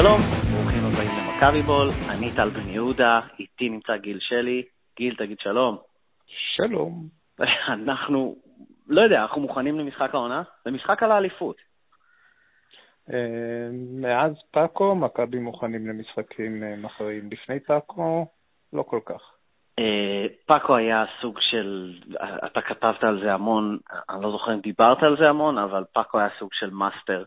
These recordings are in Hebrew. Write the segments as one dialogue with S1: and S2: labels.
S1: שלום, ברוכים הבאים למכבי בול, אני טל בן יהודה, איתי נמצא גיל שלי. גיל, תגיד שלום.
S2: שלום.
S1: אנחנו, לא יודע, אנחנו מוכנים למשחק העונה? זה משחק על האליפות.
S2: אה, מאז פאקו, מכבי מוכנים למשחקים אה, מכריעים. לפני פאקו, לא כל כך.
S1: אה, פאקו היה סוג של, אתה כתבת על זה המון, אני לא זוכר אם דיברת על זה המון, אבל פאקו היה סוג של master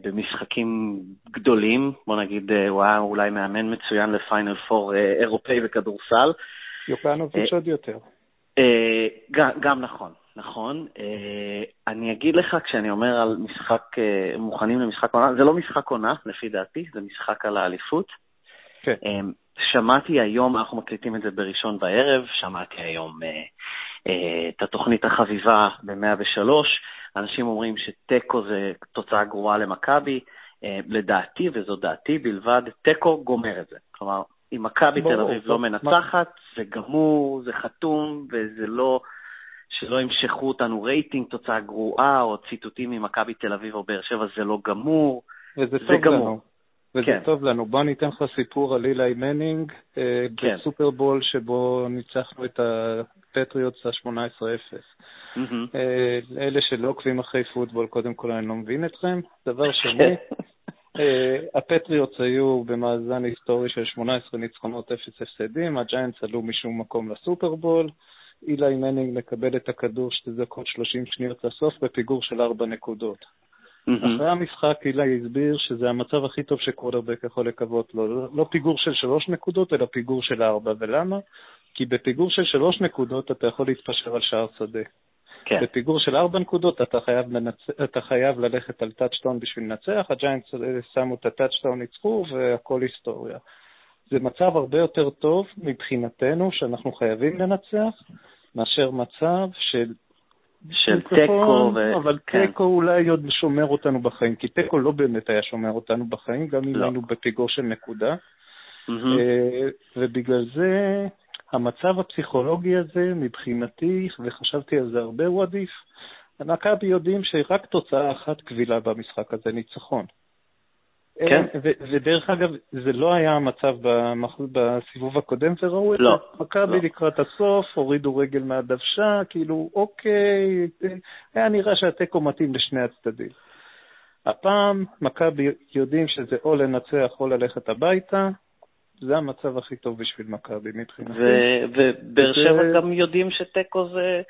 S1: במשחקים גדולים. בוא נגיד, הוא היה אולי מאמן מצוין לפיינל פור אירופאי בכדורסל.
S2: יוקנוביץ' עוד יותר.
S1: גם נכון, נכון. אה, אני אגיד לך, כשאני אומר על משחק, אה, מוכנים למשחק עונה, זה לא משחק עונה, לפי דעתי, זה משחק על האליפות.
S2: כן.
S1: אה, שמעתי היום, אנחנו מקליטים את זה בראשון בערב, שמעתי היום את התוכנית החביבה ב-103, אנשים אומרים שתיקו זה תוצאה גרועה למכבי. לדעתי, וזו דעתי בלבד, תיקו גומר את זה. כלומר, אם מכבי תל אביב לא מנצחת, זה גמור, זה חתום, וזה לא... שלא ימשכו אותנו רייטינג, תוצאה גרועה, או ציטוטים ממכבי תל אביב או באר שבע, זה לא גמור.
S2: וזה טוב גמור. לנו. וזה כן. טוב לנו. בוא ניתן לך סיפור על אילי מנינג, אה, כן. בסופרבול שבו ניצחנו את הפטריוטס ה-18-0. Mm-hmm. אלה שלא עוקבים אחרי פוטבול, קודם כל אני לא מבין אתכם. דבר שני, אה, הפטריוטס היו במאזן היסטורי של 18 ניצחונות 0 הפסדים, הג'יינטס עלו משום מקום לסופרבול. אילי מנינג מקבל את הכדור שתי דקות 30 שניות לסוף בפיגור של ארבע נקודות. Mm-hmm. אחרי המשחק אילי הסביר שזה המצב הכי טוב שקוורטרבק יכול לקוות לו. לא, לא פיגור של שלוש נקודות, אלא פיגור של ארבע. ולמה? כי בפיגור של שלוש נקודות אתה יכול להתפשר על שער שדה. כן. בפיגור של ארבע נקודות אתה חייב, לנצ... אתה חייב ללכת על טאצ'דאון בשביל לנצח, הג'יינטס שמו את הטאצ'דאון, ניצחו, והכל היסטוריה. זה מצב הרבה יותר טוב מבחינתנו, שאנחנו חייבים לנצח, מאשר מצב של...
S1: של תיקו, ו...
S2: אבל כן. תיקו אולי עוד שומר אותנו בחיים, כי תיקו לא באמת היה שומר אותנו בחיים, גם אם לא. היינו בפיגור של נקודה. Mm-hmm. ובגלל זה המצב הפסיכולוגי הזה, מבחינתי, וחשבתי על זה הרבה, הוא עדיף. מכבי יודעים שרק תוצאה אחת קבילה במשחק הזה, ניצחון. כן. ודרך אגב, זה לא היה המצב בסיבוב הקודם, וראו את
S1: לא,
S2: זה. מכבי לא. לקראת הסוף, הורידו רגל מהדוושה, כאילו, אוקיי, היה נראה שהתיקו מתאים לשני הצדדים. הפעם מכבי יודעים שזה או לנצח או ללכת הביתה, זה המצב הכי טוב בשביל מכבי מבחינתי.
S1: ובאר שבע גם יודעים שתיקו זה,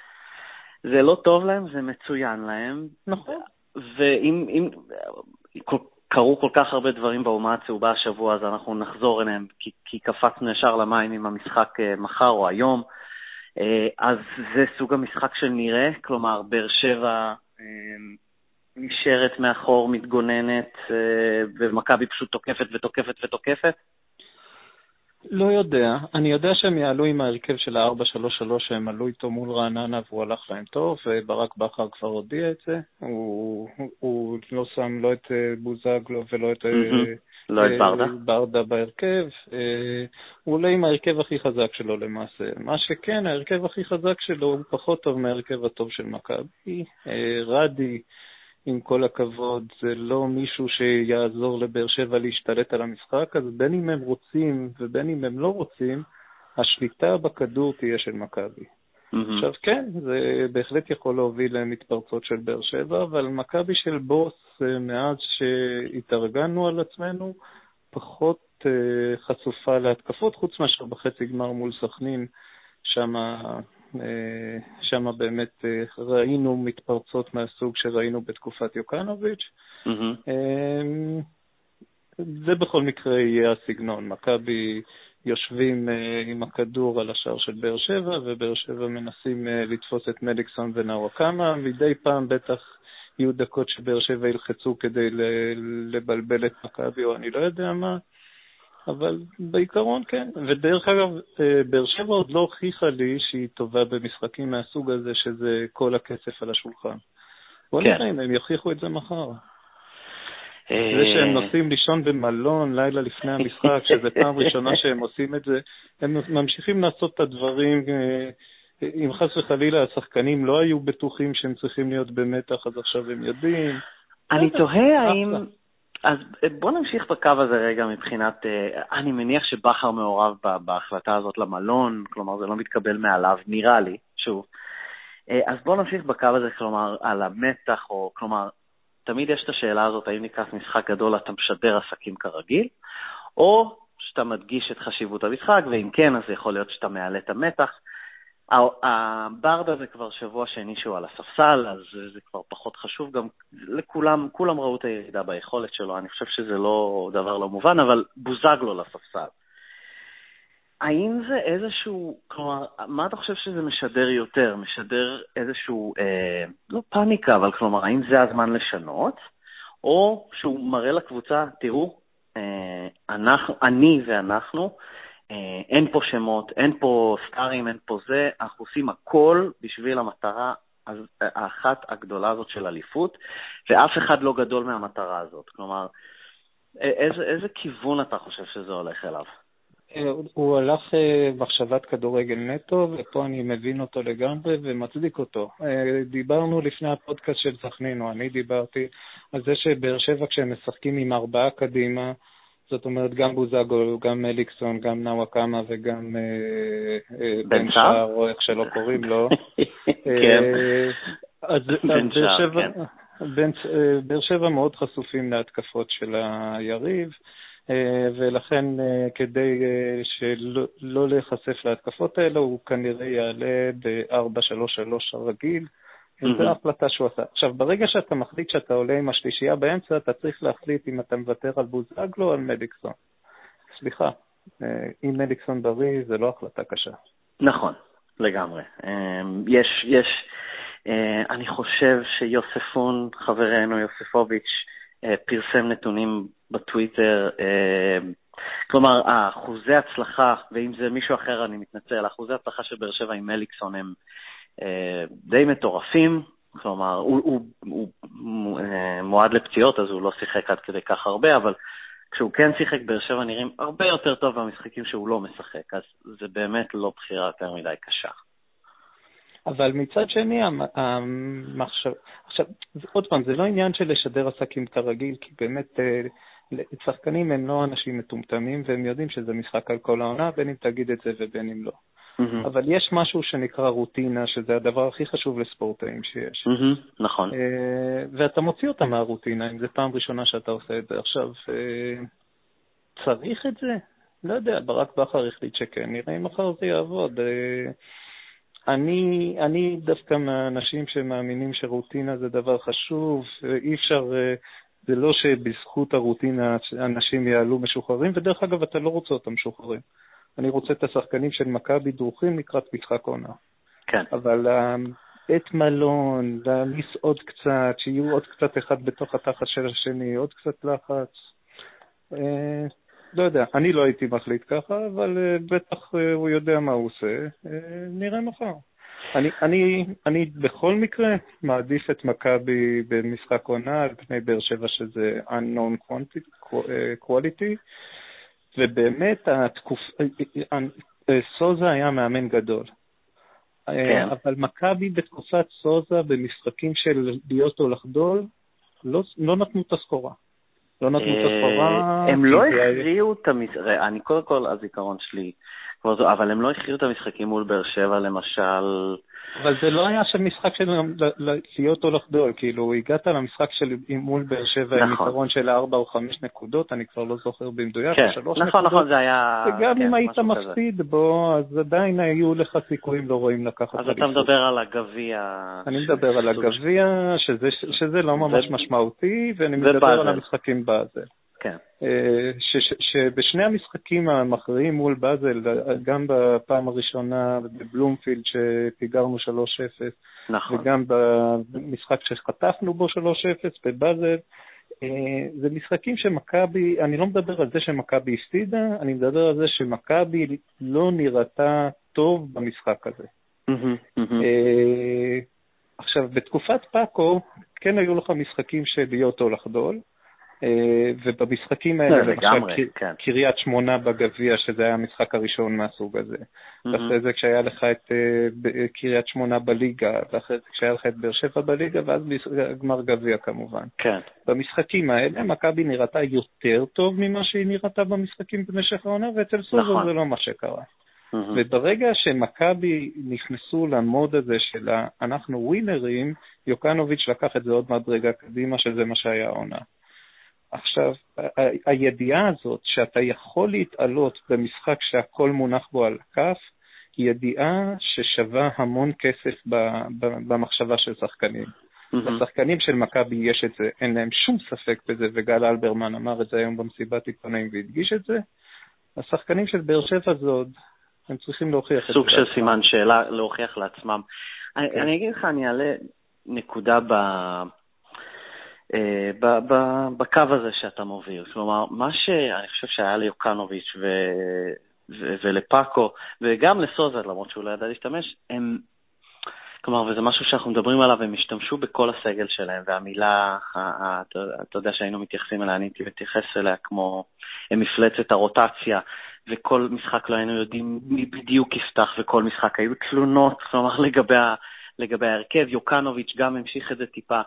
S1: זה לא טוב להם, זה מצוין להם.
S2: נכון.
S1: ואם קרו כל כך הרבה דברים באומה הצהובה השבוע, אז אנחנו נחזור אליהם, כי, כי קפצנו ישר למים עם המשחק אה, מחר או היום. אה, אז זה סוג המשחק של נראה, כלומר, באר שבע אה, נשארת מאחור, מתגוננת, ומכבי פשוט תוקפת ותוקפת ותוקפת.
S2: לא יודע. אני יודע שהם יעלו עם ההרכב של ה-4-3-3 שהם עלו איתו מול רעננה והוא הלך להם טוב, וברק בכר כבר הודיע את זה. הוא, הוא לא שם לא את אה, בוזגלו ולא את,
S1: mm-hmm. לא את אה, ברדה.
S2: ברדה בהרכב. הוא עולה עם ההרכב הכי חזק שלו למעשה. מה שכן, ההרכב הכי חזק שלו הוא פחות טוב מההרכב הטוב של מכבי. רדי, עם כל הכבוד, זה לא מישהו שיעזור לבאר שבע להשתלט על המשחק, אז בין אם הם רוצים ובין אם הם לא רוצים, השליטה בכדור תהיה של מכבי. Mm-hmm. עכשיו כן, זה בהחלט יכול להוביל למתפרצות של באר שבע, אבל מכבי של בוס, אה, מאז שהתארגנו על עצמנו, פחות uh, חשופה להתקפות, חוץ מאשר בחצי גמר מול סכנין, שם אה, שם באמת אה, ראינו מתפרצות מהסוג שראינו בתקופת יוקנוביץ'. Mm-hmm. זה בכל מקרה יהיה הסגנון. מכבי יושבים עם הכדור על השער של באר שבע, ובאר שבע מנסים לתפוס את מליקסון ונאווקמה. מדי פעם בטח יהיו דקות שבאר שבע ילחצו כדי לבלבל את מכבי, או אני לא יודע מה. אבל בעיקרון כן. ודרך אגב, אה, באר שבע עוד לא הוכיחה לי שהיא טובה במשחקים מהסוג הזה, שזה כל הכסף על השולחן. בוא כן. נראה אם הם יוכיחו את זה מחר. אה, זה שהם נוסעים לישון במלון לילה לפני המשחק, שזו פעם ראשונה שהם עושים את זה, הם ממשיכים לעשות את הדברים, אה, אם חס וחלילה השחקנים לא היו בטוחים שהם צריכים להיות במתח, אז עכשיו הם יודעים.
S1: אני תוהה האם... אז בוא נמשיך בקו הזה רגע מבחינת, אני מניח שבכר מעורב בהחלטה הזאת למלון, כלומר זה לא מתקבל מעליו, נראה לי, שוב. אז בוא נמשיך בקו הזה, כלומר, על המתח, או כלומר, תמיד יש את השאלה הזאת, האם ניקח משחק גדול, אתה משדר עסקים כרגיל, או שאתה מדגיש את חשיבות המשחק, ואם כן, אז יכול להיות שאתה מעלה את המתח. הברדה זה כבר שבוע שני שהוא על הספסל, אז זה כבר פחות חשוב. גם לכולם, כולם ראו את הירידה ביכולת שלו, אני חושב שזה לא דבר לא מובן, אבל בוזגלו לספסל. האם זה איזשהו, כלומר, מה אתה חושב שזה משדר יותר? משדר איזשהו, אה, לא פאניקה, אבל כלומר, האם זה הזמן לשנות? או שהוא מראה לקבוצה, תראו, אה, אנחנו, אני ואנחנו, אין פה שמות, אין פה סטארים, אין פה זה, אנחנו עושים הכל בשביל המטרה האחת הגדולה הזאת של אליפות, ואף אחד לא גדול מהמטרה הזאת. כלומר, איזה, איזה כיוון אתה חושב שזה הולך אליו?
S2: אה, הוא הלך מחשבת כדורגל נטו, ופה אני מבין אותו לגמרי ומצדיק אותו. דיברנו לפני הפודקאסט של סכנין, או אני דיברתי על זה שבאר שבע כשהם משחקים עם ארבעה קדימה, זאת אומרת, גם בוזגו, גם אליקסון, גם נאוואקמה וגם אה,
S1: אה, בן שער,
S2: או איך שלא קוראים לו.
S1: כן.
S2: אה, אז בן שער, כן. באר שבע מאוד חשופים להתקפות של היריב, ולכן כדי שלא לא להיחשף להתקפות האלה, הוא כנראה יעלה ב-4-3-3 הרגיל. זו ההחלטה שהוא עשה. עכשיו, ברגע שאתה מחליט שאתה עולה עם השלישייה באמצע, אתה צריך להחליט אם אתה מוותר על בוזגלו או על מדיקסון. סליחה, אה, אם מדיקסון בריא, זה לא החלטה קשה.
S1: נכון, לגמרי. אה, יש, יש, אה, אני חושב שיוספון, חברנו יוספוביץ', פרסם נתונים בטוויטר, כלומר, אחוזי הצלחה, ואם זה מישהו אחר, אני מתנצל, אחוזי הצלחה של באר שבע עם מליקסון הם די מטורפים, כלומר, הוא, הוא, הוא, הוא אה, מועד לפציעות, אז הוא לא שיחק עד כדי כך הרבה, אבל כשהוא כן שיחק, באר שבע נראים הרבה יותר טוב במשחקים שהוא לא משחק, אז זה באמת לא בחירה יותר מדי קשה.
S2: אבל מצד שני, המחשב... עכשיו, עוד פעם, זה לא עניין של לשדר עסקים כרגיל, כי באמת אה, שחקנים הם לא אנשים מטומטמים, והם יודעים שזה משחק על כל העונה, בין אם תגיד את זה ובין אם לא. Mm-hmm. אבל יש משהו שנקרא רוטינה, שזה הדבר הכי חשוב לספורטאים שיש.
S1: Mm-hmm, נכון. Uh,
S2: ואתה מוציא אותה מהרוטינה, אם זו פעם ראשונה שאתה עושה את זה. עכשיו, uh, צריך את זה? לא יודע, ברק בכר החליט שכן, נראה אם מחר זה יעבוד. Uh, אני, אני דווקא מהאנשים שמאמינים שרוטינה זה דבר חשוב, אי אפשר, זה לא שבזכות הרוטינה אנשים יעלו משוחררים, ודרך אגב, אתה לא רוצה אותם משוחררים. אני רוצה את השחקנים של מכבי דרוכים לקראת משחק עונה.
S1: כן.
S2: אבל בית מלון, להעמיס עוד קצת, שיהיו עוד קצת אחד בתוך התחת של השני, עוד קצת לחץ. אה, לא יודע, אני לא הייתי מחליט ככה, אבל אה, בטח אה, הוא יודע מה הוא עושה. אה, נראה מחר. אני, אני, אני בכל מקרה מעדיף את מכבי במשחק עונה על פני באר שבע שזה unknown quantity, quality, ובאמת התקופ... סוזה היה מאמן גדול. כן. אבל מכבי בתקופת סוזה, במשחקים של להיות או לחדול, לא, לא נתנו את הסחורה. לא נתנו את הסחורה.
S1: הם לא הכריעו את המשחק, אני קודם כל, הזיכרון שלי, אבל הם לא הכריעו את המשחקים מול באר שבע, למשל.
S2: אבל זה לא היה של משחק של להיות או לחדול, כאילו, הגעת למשחק של מול באר שבע עם נכון. יתרון של ארבע או חמש נקודות, אני כבר לא זוכר במדויק,
S1: כן, שלוש נכון, נקודות. נכון, זה היה...
S2: וגם כן, אם היית מפסיד בו, אז עדיין היו לך סיכויים לא רואים לקחת
S1: אז אתה מדבר על הגביע...
S2: אני מדבר על הגביע, שזה לא ממש משמעותי, ואני מדבר על המשחקים באזל.
S1: כן.
S2: אה, שבשני המשחקים המכריעים מול באזל, גם בפעם הראשונה בבלומפילד שפיגרנו 3-0,
S1: נכון.
S2: וגם במשחק שחטפנו בו 3-0 בבאזל, אה, זה משחקים שמכבי, אני לא מדבר על זה שמכבי הפסידה, אני מדבר על זה שמכבי לא נראתה טוב במשחק הזה. אה, עכשיו, בתקופת פאקו, כן היו לך משחקים של להיות או לחדול, ובמשחקים האלה, למשל כן. קריית שמונה בגביע, שזה היה המשחק הראשון מהסוג הזה. ואחרי זה כשהיה לך את אה, קריית שמונה בליגה, ואחרי זה כשהיה לך את באר שבע בליגה, ואז גמר גביע כמובן.
S1: כן.
S2: במשחקים האלה מכבי נראתה יותר טוב ממה שהיא נראתה במשחקים במשך העונה, ואצל סובר נכון. זה לא מה שקרה. וברגע שמכבי נכנסו למוד הזה של אנחנו ווינרים, יוקנוביץ' לקח את זה עוד מדרגה קדימה, שזה מה שהיה העונה. עכשיו, הידיעה הזאת שאתה יכול להתעלות במשחק שהכל מונח בו על הכף, היא ידיעה ששווה המון כסף במחשבה של שחקנים. לשחקנים של מכבי יש את זה, אין להם שום ספק בזה, וגל אלברמן אמר את זה היום במסיבת עיתונאים והדגיש את זה. השחקנים של באר שבע זה עוד, הם צריכים להוכיח את זה.
S1: סוג של סימן שאלה להוכיח לעצמם. כן. אני אגיד לך, אני אעלה נקודה ב... אה, בקו הזה שאתה מוביל. כלומר, מה שאני חושב שהיה ליוקנוביץ' ו... ו... ולפאקו, וגם לסוזה, למרות שהוא לא ידע להשתמש, הם... כלומר, וזה משהו שאנחנו מדברים עליו, הם השתמשו בכל הסגל שלהם, והמילה, אתה יודע שהיינו מתייחסים אליה, אני הייתי מתייחס אליה כמו מפלצת הרוטציה, וכל משחק לא היינו יודעים מי בדיוק יפתח, וכל משחק היו תלונות, כלומר, לגבי, ההרכב. יוקנוביץ' גם המשיך את זה טיפה.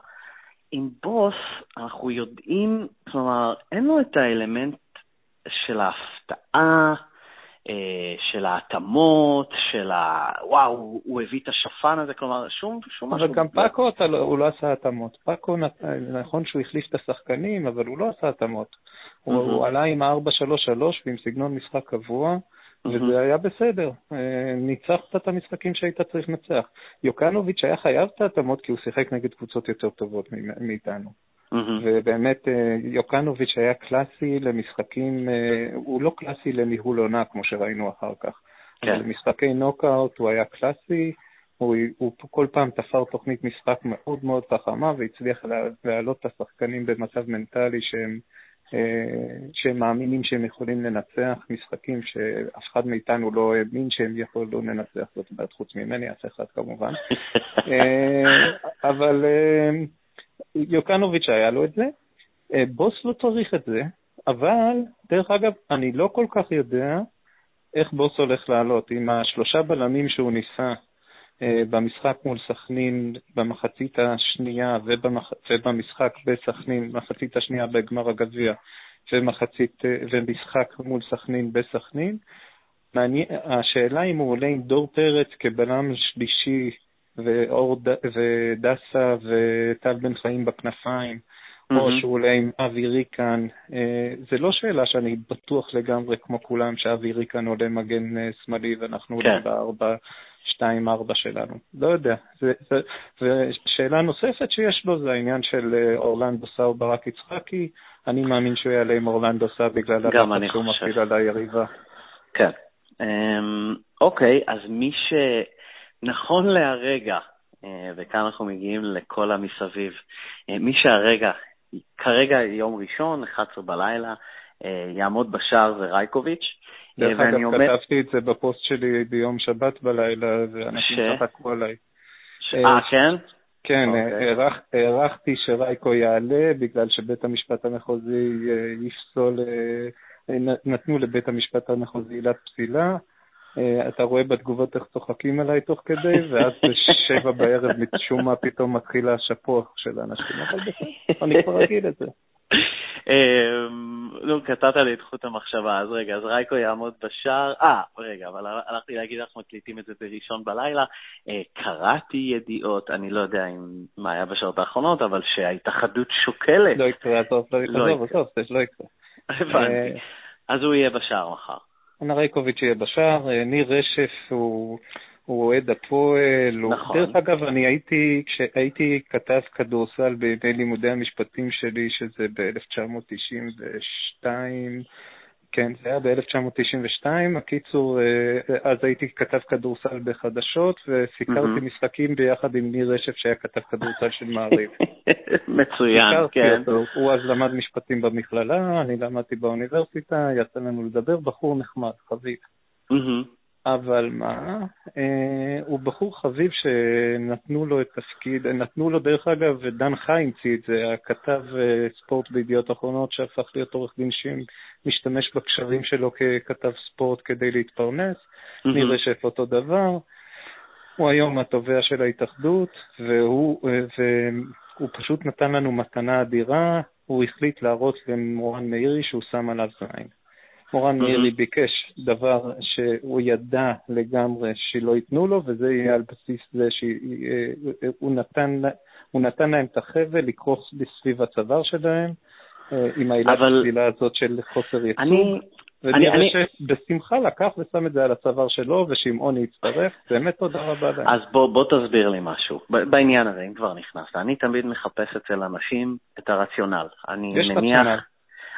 S1: עם בוס אנחנו יודעים, כלומר, אין לו את האלמנט של ההפתעה, אה, של ההתאמות, של ה... וואו, הוא הביא את השפן הזה, כלומר, שום, שום
S2: משהו. אבל גם פאקו, לא, הוא לא עשה התאמות. פאקו, נכון שהוא החליף את השחקנים, אבל הוא לא עשה התאמות. הוא עלה עם ה-4-3-3 ועם סגנון משחק קבוע. וזה היה בסדר. אה, ניצחת את המשחקים שהיית צריך לנצח. יוקנוביץ' היה חייב את ההתאמות כי הוא שיחק נגד קבוצות יותר טובות מאיתנו. ובאמת אה, יוקנוביץ' היה קלאסי למשחקים, אה, הוא לא קלאסי לניהול עונה כמו שראינו אחר כך. כן. למשחקי נוקאוט הוא היה קלאסי, הוא, הוא כל פעם תפר תוכנית משחק מאוד מאוד חכמה והצליח להעלות את השחקנים במצב מנטלי שהם שהם מאמינים שהם יכולים לנצח משחקים שאף אחד מאיתנו לא האמין שהם יכולו לנצח, זאת אומרת, חוץ ממני, אף אחד כמובן. אה, אבל אה, יוקנוביץ' היה לו את זה. בוס לא צריך את זה, אבל, דרך אגב, אני לא כל כך יודע איך בוס הולך לעלות. עם השלושה בלמים שהוא ניסה אה, במשחק מול סכנין במחצית השנייה ובמח... ובמשחק בסכנין, מחצית השנייה בגמר הגביע ומחצית, אה, ומשחק מול סכנין בסכנין. מעניין, השאלה אם הוא עולה עם דור פרץ כבלם שלישי ואור, ודסה וטל בן חיים בכנפיים, mm-hmm. או שהוא עולה עם אבי ריקן. אה, זה לא שאלה שאני בטוח לגמרי כמו כולם שאבי ריקן עולה מגן שמאלי ואנחנו עולים כן. בארבע. 2-4 שלנו. לא יודע. ושאלה נוספת שיש לו זה העניין של אה, אורלנדו סא או ברק יצחקי. אני מאמין שהוא יעלה עם אורלנדו סא בגלל הלחץ שהוא מפעיל על היריבה.
S1: כן. אמ, אוקיי, אז מי שנכון להרגע, אה, וכאן אנחנו מגיעים לכל המסביב, אה, מי שהרגע, כרגע יום ראשון, 11 בלילה, יעמוד בשער זה רייקוביץ'.
S2: דרך אגב, אומר... כתבתי את זה בפוסט שלי ביום שבת בלילה, ואנשים ש... צחקו עליי.
S1: אה, אה, כן?
S2: כן, אוקיי. הערכתי שרייקו יעלה בגלל שבית המשפט המחוזי אה, יפסול, אה, נתנו לבית המשפט המחוזי עילת פסילה. אתה רואה בתגובות איך צוחקים עליי תוך כדי, ואז בשבע בערב משום מה פתאום מתחיל השפוח של האנשים, אבל בסדר, אני כבר אגיד את זה.
S1: אמ, נו, קטעת לי את חוט המחשבה, אז רגע, אז רייקו יעמוד בשער. אה, רגע, אבל הלכתי להגיד, אנחנו מקליטים את זה בראשון בלילה. אה, קראתי ידיעות, אני לא יודע מה היה בשעות האחרונות, אבל שההתאחדות שוקלת.
S2: לא יקרה, טוב, לא בסוף, לא יקרה.
S1: הבנתי. אה, אז הוא יהיה בשער מחר.
S2: רייקוביץ' יהיה בשער, אה, ניר רשף הוא... הוא אוהד הפועל. נכון. דרך אגב, אני הייתי, כשהייתי כתב כדורסל בימי לימודי המשפטים שלי, שזה ב-1992, כן, זה היה ב-1992. הקיצור, אה, אז הייתי כתב כדורסל בחדשות, וסיקרתי mm-hmm. משחקים ביחד עם ניר רשף, שהיה כתב כדורסל של מעריב.
S1: מצוין, כן. אותו.
S2: הוא אז למד משפטים במכללה, אני למדתי באוניברסיטה, יצא לנו לדבר, בחור נחמד, חביב. Mm-hmm. אבל מה, אה, הוא בחור חביב שנתנו לו את תפקיד, נתנו לו דרך אגב, דן חי המציא את זה, הכתב אה, ספורט בידיעות אחרונות שהפך להיות עורך דין שמשתמש בקשרים שלו ככתב ספורט כדי להתפרנס, mm-hmm. נראה שאיפה אותו דבר. הוא היום התובע של ההתאחדות, והוא, אה, והוא פשוט נתן לנו מתנה אדירה, הוא החליט להראות למורן מאירי שהוא שם עליו זין. מורן מאירי ביקש דבר שהוא ידע לגמרי שלא ייתנו לו, וזה יהיה על בסיס זה שהוא נתן, נתן להם את החבל לכרוך בסביב הצוואר שלהם, אה, עם העילה אבל... הזאת של חוסר ייצוג. אני... ונראה אני... שבשמחה לקח ושם את זה על הצוואר שלו, ושמעוני הצטרף, באמת תודה רבה להם.
S1: אז בוא, בוא תסביר לי משהו, בעניין הזה, אם כבר נכנסת. אני תמיד מחפש אצל אנשים את הרציונל. אני
S2: מניח... רציונל.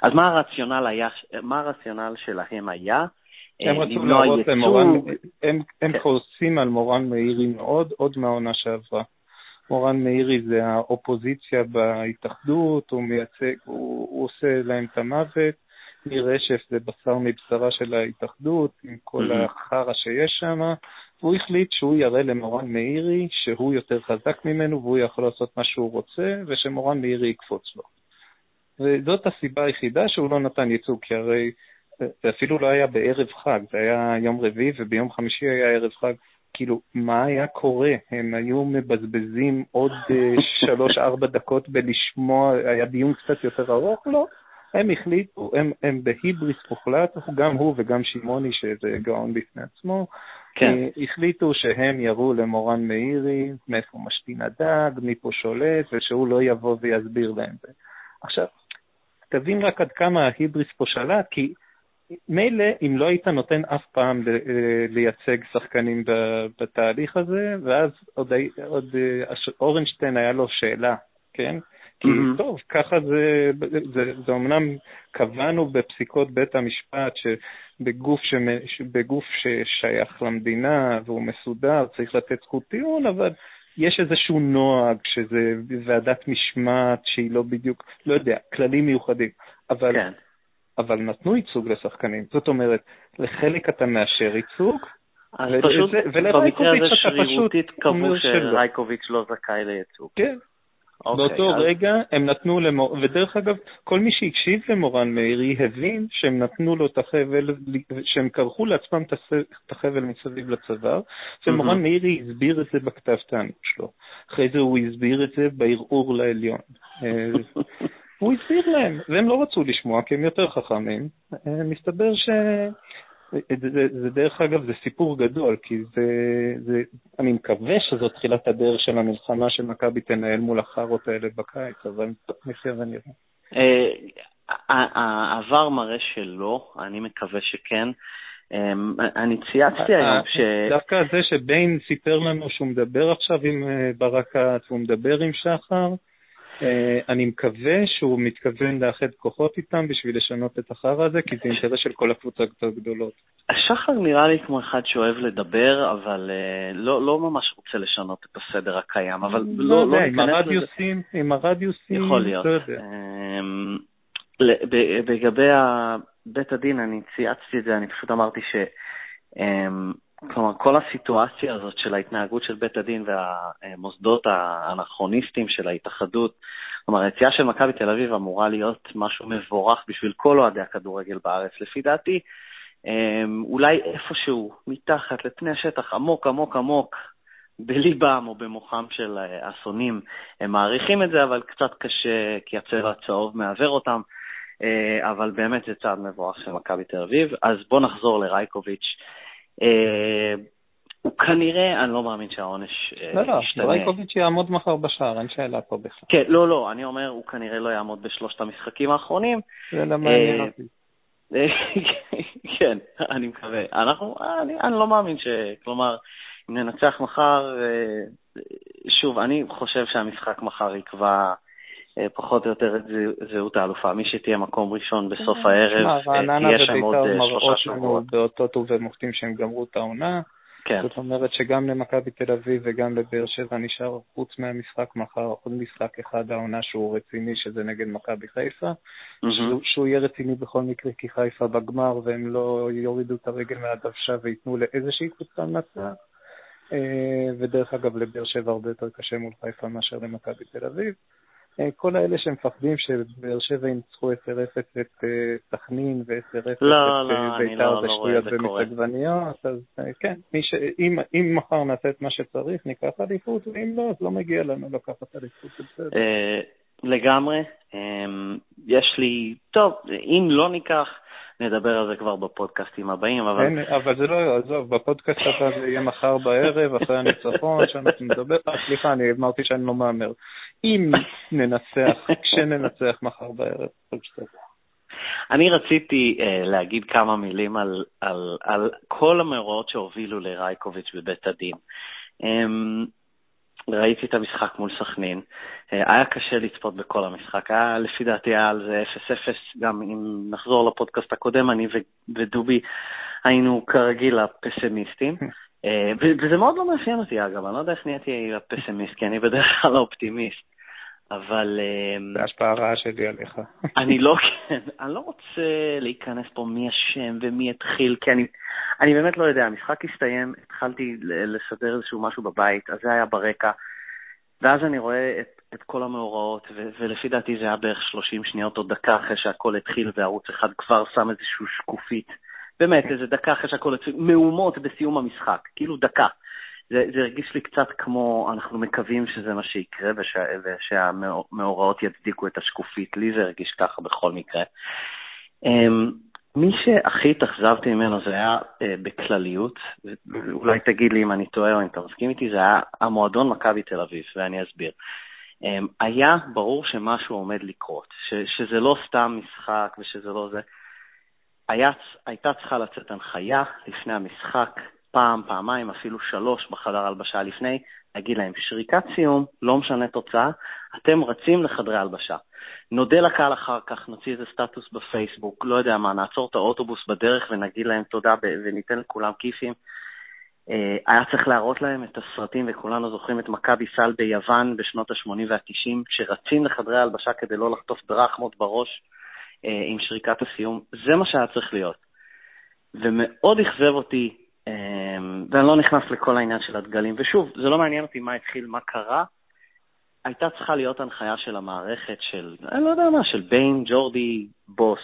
S1: אז מה הרציונל היה, מה הרציונל שלהם היה?
S2: הם אה, רצו להראות למורן, הם, הם כן. כועסים על מורן מאירי מאוד, עוד מהעונה שעברה. מורן מאירי זה האופוזיציה בהתאחדות, הוא מייצג, הוא, הוא עושה להם את המוות. ניר רשף זה בשר מבשרה של ההתאחדות, עם כל. החרא שיש שם, והוא החליט שהוא יראה למורן מאירי שהוא יותר חזק ממנו והוא יכול לעשות מה שהוא רוצה, ושמורן מאירי יקפוץ לו. וזאת הסיבה היחידה שהוא לא נתן ייצוג, כי הרי זה אפילו לא היה בערב חג, זה היה יום רביעי וביום חמישי היה ערב חג. כאילו, מה היה קורה? הם היו מבזבזים עוד אה, שלוש-ארבע דקות בלשמוע, היה דיון קצת יותר ארוך? לא. הם החליטו, הם, הם בהיבריס מוחלט, גם הוא וגם שמעוני, שזה גאון בפני עצמו, כן. אה, החליטו שהם יראו למורן מאירי מאיפה משתין הדג, מי פה שולט, ושהוא לא יבוא ויסביר להם. עכשיו, תבין רק עד כמה ההיבריס פה שלט, כי מילא אם לא היית נותן אף פעם אה, לייצג שחקנים בתהליך הזה, ואז עוד, עוד אה, אורנשטיין היה לו שאלה, כן? כי mm-hmm. טוב, ככה זה, זה, זה אמנם קבענו בפסיקות בית המשפט שבגוף, שבגוף ששייך למדינה והוא מסודר צריך לתת זכות טיעון, אבל יש איזשהו נוהג שזה ועדת משמעת שהיא לא בדיוק, לא יודע, כללים מיוחדים, אבל, כן. אבל נתנו ייצוג לשחקנים. זאת אומרת, לחלק אתה מאשר ייצוג,
S1: אז פשוט, במקרה הזה שרירותית קבעו שרייקוביץ' לא זכאי לייצוג.
S2: כן, אוקיי, באותו אז... רגע הם נתנו למור... ודרך אגב, כל מי שהקשיב למורן מאירי הבין שהם נתנו לו את החבל, שהם כרכו לעצמם את החבל מסביב לצוואר, ומורן mm-hmm. מאירי הסביר את זה בכתב טענות שלו. אחרי זה הוא הסביר את זה בערעור לעליון. אה, הוא הסביר להם, והם לא רצו לשמוע כי הם יותר חכמים. אה, מסתבר ש... זה, זה, זה דרך אגב, זה סיפור גדול, כי זה, זה, אני מקווה שזו תחילת הדרך של המלחמה שמכבי תנהל מול החארות האלה בקיץ, אבל נחיה ונראה.
S1: אה, העבר מראה שלא, אני מקווה שכן. אה, אני צייצתי היום
S2: אה, ש... דווקא זה שביין סיפר לנו שהוא מדבר עכשיו עם ברקת, והוא מדבר עם שחר, אה, אני מקווה שהוא מתכוון לאחד כוחות איתם בשביל לשנות את החרא הזה, כי זה אינטרס של כל הקבוצות הגדולות.
S1: השחר נראה לי כמו אחד שאוהב לדבר, אבל uh, לא, לא ממש רוצה לשנות את הסדר הקיים, אבל לא,
S2: לא, לא עם הרדיוסים, עם הרדיוסים,
S1: יכול להיות. לא יודע. Um, לגבי בית הדין, אני צייצתי את זה, אני פשוט אמרתי ש... Um, כלומר, כל הסיטואציה הזאת של ההתנהגות של בית הדין והמוסדות האנכרוניסטיים של ההתאחדות, כלומר, היציאה של מכבי תל אביב אמורה להיות משהו מבורך בשביל כל אוהדי הכדורגל בארץ, לפי דעתי. אמ, אולי איפשהו, מתחת לפני השטח, עמוק עמוק עמוק, בליבם או במוחם של האסונים, הם מעריכים את זה, אבל קצת קשה, כי הצבע הצהוב מעוור אותם. אה, אבל באמת זה צעד מבורך של מכבי תל אביב. אז בואו נחזור לרייקוביץ'. אה, הוא כנראה, אני לא מאמין שהעונש
S2: ישתנה. לא, לא, רייקוביץ' יעמוד מחר בשער, אין שאלה פה בכלל.
S1: כן, לא, לא, אני אומר, הוא כנראה לא יעמוד בשלושת המשחקים האחרונים.
S2: זה לא מעניין אותי.
S1: כן, אני מקווה. אנחנו, אני, אני לא מאמין ש... כלומר, אם ננצח מחר, אה, שוב, אני חושב שהמשחק מחר יקבע אה, פחות או יותר את זהות האלופה. מי שתהיה מקום ראשון בסוף הערב,
S2: תהיה שם עוד שלושה שבועות. באותות ובמופתים שהם גמרו את העונה.
S1: כן.
S2: זאת אומרת שגם למכבי תל אביב וגם לבאר שבע נשאר חוץ מהמשחק מחר עוד משחק אחד העונה שהוא רציני, שזה נגד מכבי חיפה, mm-hmm. שהוא, שהוא יהיה רציני בכל מקרה כי חיפה בגמר והם לא יורידו את הרגל מהדוושה וייתנו לאיזושהי קבוצה לנצח. אה, ודרך אגב, לבאר שבע הרבה יותר קשה מול חיפה מאשר למכבי תל אביב. אה, כל האלה שמפחדים שבאר שבע ינצחו 10-0 את אה, סכנין ו-10-0 את
S1: לא, לא, בית"ר
S2: לא, בשטויות ומסעגבניות, אז כן, ש... אם, אם מחר נעשה את מה שצריך, ניקח עדיפות, ואם לא, אז לא מגיע לנו לקחת עדיפות, בסדר.
S1: לגמרי. יש לי, טוב, אם לא ניקח, נדבר על זה כבר בפודקאסטים הבאים, אבל...
S2: אין, אבל זה לא, עזוב, בפודקאסט הבא זה יהיה מחר בערב, אחרי הניצחון, שאנחנו נדבר, אה, סליחה, אני אמרתי שאני לא מהמר. אם ננצח, כשננצח מחר בערב,
S1: אני רציתי uh, להגיד כמה מילים על, על, על כל המאורעות שהובילו לרייקוביץ' בבית הדין. Um, ראיתי את המשחק מול סכנין. אה, היה קשה לצפות בכל המשחק. היה, לפי דעתי היה על זה 0-0, גם אם נחזור לפודקאסט הקודם, אני ודובי היינו כרגיל הפסימיסטים. אה, וזה מאוד לא מאפיין אותי, אגב, אני לא יודע איך נהייתי הפסימיסט, כי אני בדרך כלל האופטימיסט. אבל...
S2: אמ, זה השפעה רעה שלי עליך.
S1: אני לא, כן, אני לא רוצה להיכנס פה מי אשם ומי התחיל, כי אני, אני באמת לא יודע. המשחק הסתיים, התחלתי לסדר איזשהו משהו בבית, אז זה היה ברקע, ואז אני רואה את, את כל המאורעות, ו, ולפי דעתי זה היה בערך 30 שניות או דקה אחרי שהכל התחיל, וערוץ אחד כבר שם איזושהי שקופית. באמת, איזה דקה אחרי שהכל התחיל, מהומות בסיום המשחק, כאילו דקה. זה, זה הרגיש לי קצת כמו, אנחנו מקווים שזה מה שיקרה ושה, ושהמאורעות יצדיקו את השקופית. לי זה הרגיש ככה בכל מקרה. Um, מי שהכי התאכזבתי ממנו זה היה uh, בכלליות, אולי תגיד לי אם אני טועה או אם אתה מסכים איתי, זה היה המועדון מכבי תל אביב, ואני אסביר. Um, היה ברור שמשהו עומד לקרות, ש, שזה לא סתם משחק ושזה לא זה. היה, הייתה צריכה לצאת הנחיה לפני המשחק פעם, פעמיים, אפילו שלוש בחדר הלבשה לפני, להגיד להם, שריקת סיום, לא משנה תוצאה, אתם רצים לחדרי הלבשה. נודה לקהל אחר כך, נוציא איזה סטטוס בפייסבוק, לא יודע מה, נעצור את האוטובוס בדרך ונגיד להם תודה וניתן לכולם כיפים. אה, היה צריך להראות להם את הסרטים, וכולנו זוכרים את מכבי סל ביוון בשנות ה-80 וה-90, שרצים לחדרי הלבשה כדי לא לחטוף דרחמות בראש אה, עם שריקת הסיום. זה מה שהיה צריך להיות. ומאוד אכזב אותי ואני לא נכנס לכל העניין של הדגלים. ושוב, זה לא מעניין אותי מה התחיל, מה קרה. הייתה צריכה להיות הנחיה של המערכת של, אני לא יודע מה, של ביין, ג'ורדי, בוס.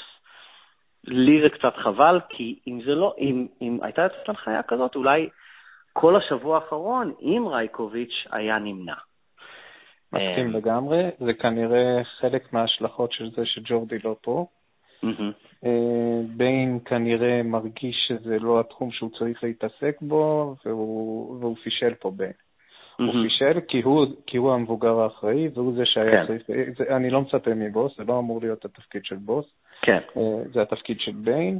S1: לי זה קצת חבל, כי אם זה לא, אם, אם הייתה יוצאת הנחיה כזאת, אולי כל השבוע האחרון עם רייקוביץ' היה נמנע.
S2: מסכים אמ, לגמרי, זה כנראה חלק מההשלכות של זה שג'ורדי לא פה. אה, ביין כנראה מרגיש שזה לא התחום שהוא צריך להתעסק בו, והוא, והוא פישל פה ביין. הוא פישל כי הוא, כי הוא המבוגר האחראי, והוא זה שהיה כן. צריך... זה, אני לא מצפה מבוס, זה לא אמור להיות התפקיד של בוס.
S1: כן.
S2: אה, זה התפקיד של ביין.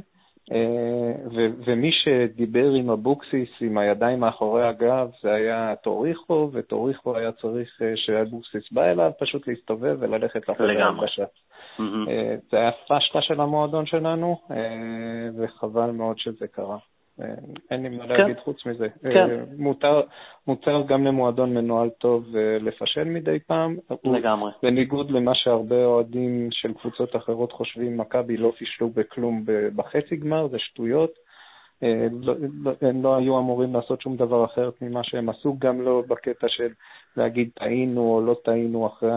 S2: אה, ו- ומי שדיבר עם אבוקסיס עם הידיים מאחורי הגב זה היה טוריחו, וטוריחו היה צריך שאבוקסיס בא אליו פשוט להסתובב וללכת לחדר הלבשה. אה, זה היה פשלה של המועדון שלנו, אה, וחבל מאוד שזה קרה. אה, אין לי מה כן. להגיד חוץ מזה.
S1: כן.
S2: מותר, מותר גם למועדון מנוהל טוב לפשל מדי פעם.
S1: לגמרי.
S2: בניגוד למה שהרבה אוהדים של קבוצות אחרות חושבים, מכבי לא פישלו בכלום בחצי גמר, זה שטויות. לא, לא, הם לא היו אמורים לעשות שום דבר אחרת ממה שהם עשו, גם לא בקטע של להגיד טעינו או לא טעינו אחרי,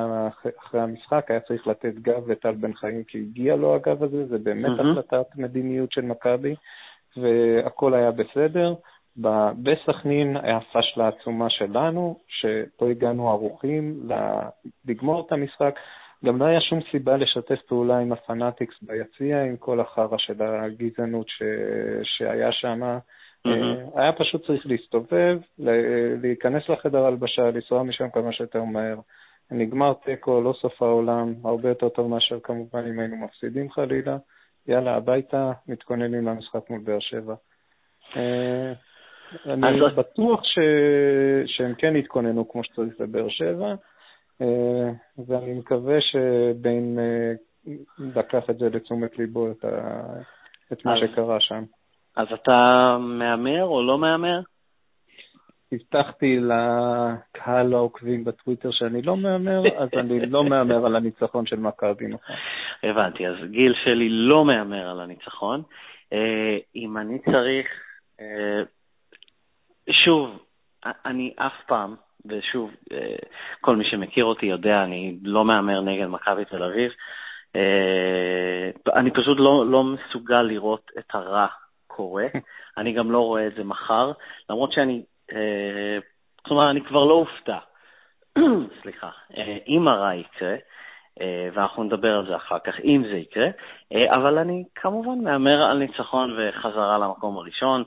S2: אחרי המשחק, היה צריך לתת גב לטל בן חיים כי הגיע לו הגב הזה, זה באמת mm-hmm. החלטת מדיניות של מכבי, והכל היה בסדר. בסכנין היה פשלה עצומה שלנו, שפה הגענו ערוכים לגמור את המשחק. גם לא היה שום סיבה לשתף פעולה עם הפנאטיקס ביציע, עם כל החרא של הגזענות ש... שהיה שם. Mm-hmm. היה פשוט צריך להסתובב, להיכנס לחדר הלבשה, לנסוע משם כמה שיותר מהר. נגמר תיקו, לא סוף העולם, הרבה יותר טוב מאשר כמובן אם היינו מפסידים חלילה. יאללה, הביתה, מתכוננים למשחק מול באר שבע. אה, אני בטוח ש... שהם כן התכוננו כמו שצריך לבאר שבע, אה, ואני מקווה שבין לקח את זה לתשומת ליבו, את, ה... את מה שקרה שם.
S1: אז אתה מהמר או לא מהמר?
S2: הבטחתי לקהל העוקבים בטוויטר שאני לא מהמר, אז אני לא מהמר על הניצחון של מכבי נכון.
S1: הבנתי, אז גיל שלי לא מהמר על הניצחון. אה, אם אני צריך, אה, שוב, אני אף פעם, ושוב, אה, כל מי שמכיר אותי יודע, אני לא מהמר נגד מכבי תל אביב. אני פשוט לא, לא מסוגל לראות את הרע קורה. אני גם לא רואה את זה מחר, למרות שאני, כלומר, אני כבר לא אופתע. סליחה, אם הרע יקרה, אה, ואנחנו נדבר על זה אחר כך, אם זה יקרה. אה, אבל אני כמובן מהמר על ניצחון וחזרה למקום הראשון.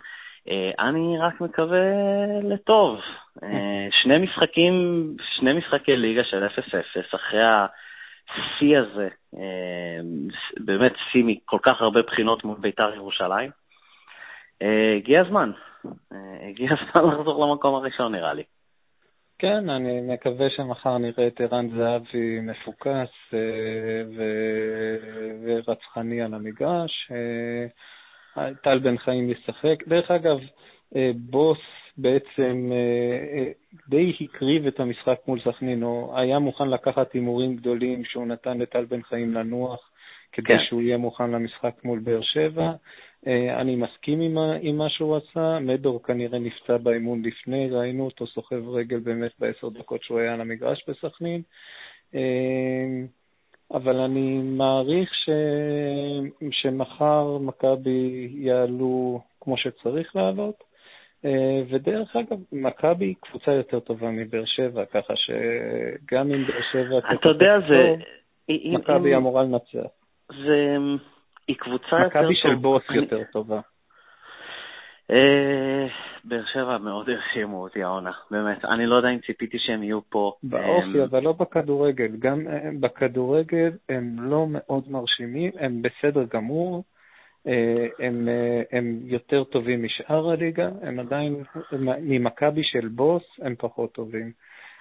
S1: אה, אני רק מקווה לטוב. שני משחקים, שני משחקי ליגה של 0-0, אחרי השיא הזה, באמת שיא מכל כך הרבה בחינות מול בית"ר ירושלים. הגיע הזמן, הגיע הזמן לחזור למקום הראשון נראה לי.
S2: כן, אני מקווה שמחר נראה את ערן זהבי מפוקס אה, ורצחני על המגרש. אה, טל בן חיים ישחק. דרך אגב, אה, בוס בעצם די הקריב את המשחק מול סכנין, או היה מוכן לקחת הימורים גדולים שהוא נתן לטל בן חיים לנוח כדי כן. שהוא יהיה מוכן למשחק מול באר שבע. אה, אני מסכים עם, עם מה שהוא עשה, מדור כנראה נפצע באימון לפני, ראינו אותו סוחב רגל באמת בעשר דקות שהוא היה על המגרש בסכנין, אה, אבל אני מעריך ש... שמחר מכבי יעלו כמו שצריך לעלות, אה, ודרך אגב, מכבי היא קבוצה יותר טובה מבאר שבע, ככה שגם אם באר שבע...
S1: אתה יודע, זה...
S2: מכבי אמורה לנצח.
S1: זה... היא קבוצה יותר טובה.
S2: מכבי של בוס יותר טובה.
S1: אה, באר שבע מאוד הרשימו אותי העונה, באמת. אני לא יודע אם ציפיתי שהם יהיו פה.
S2: באופי, אבל לא בכדורגל. גם אה, בכדורגל הם לא מאוד מרשימים, הם בסדר גמור. אה, הם, הם יותר טובים משאר הליגה, הם עדיין, ממכבי של בוס, הם פחות טובים.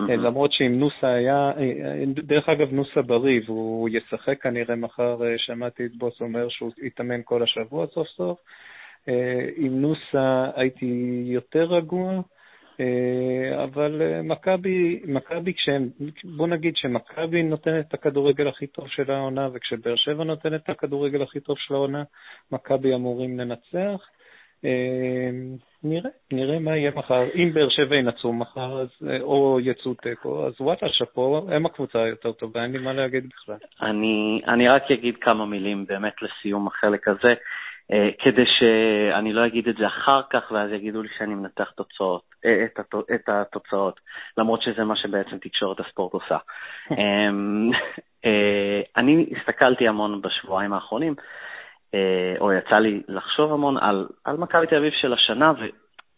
S2: Mm-hmm. למרות שאם נוסה היה, אה, דרך אגב נוסה בריא והוא ישחק כנראה מחר, אה, שמעתי את בוס אומר שהוא יתאמן כל השבוע סוף סוף. עם נוסה הייתי יותר רגוע, אבל מכבי, מכבי כשהם, בוא נגיד שמכבי נותנת את הכדורגל הכי טוב של העונה, וכשבאר שבע נותנת את הכדורגל הכי טוב של העונה, מכבי אמורים לנצח. נראה, נראה מה יהיה מחר. אם באר שבע ינצחו מחר, אז, אה, או יצאו תיקו, אז וואטה, שאפו, הם הקבוצה היותר טובה, אין לי מה להגיד בכלל.
S1: אני, אני רק אגיד כמה מילים באמת לסיום החלק הזה, אה, כדי שאני לא אגיד את זה אחר כך, ואז יגידו לי שאני מנתח תוצאות, אה, את, את התוצאות, למרות שזה מה שבעצם תקשורת הספורט עושה. אמ, אני הסתכלתי המון בשבועיים האחרונים, אה, או יצא לי לחשוב המון על, על מכבי תל אביב של השנה,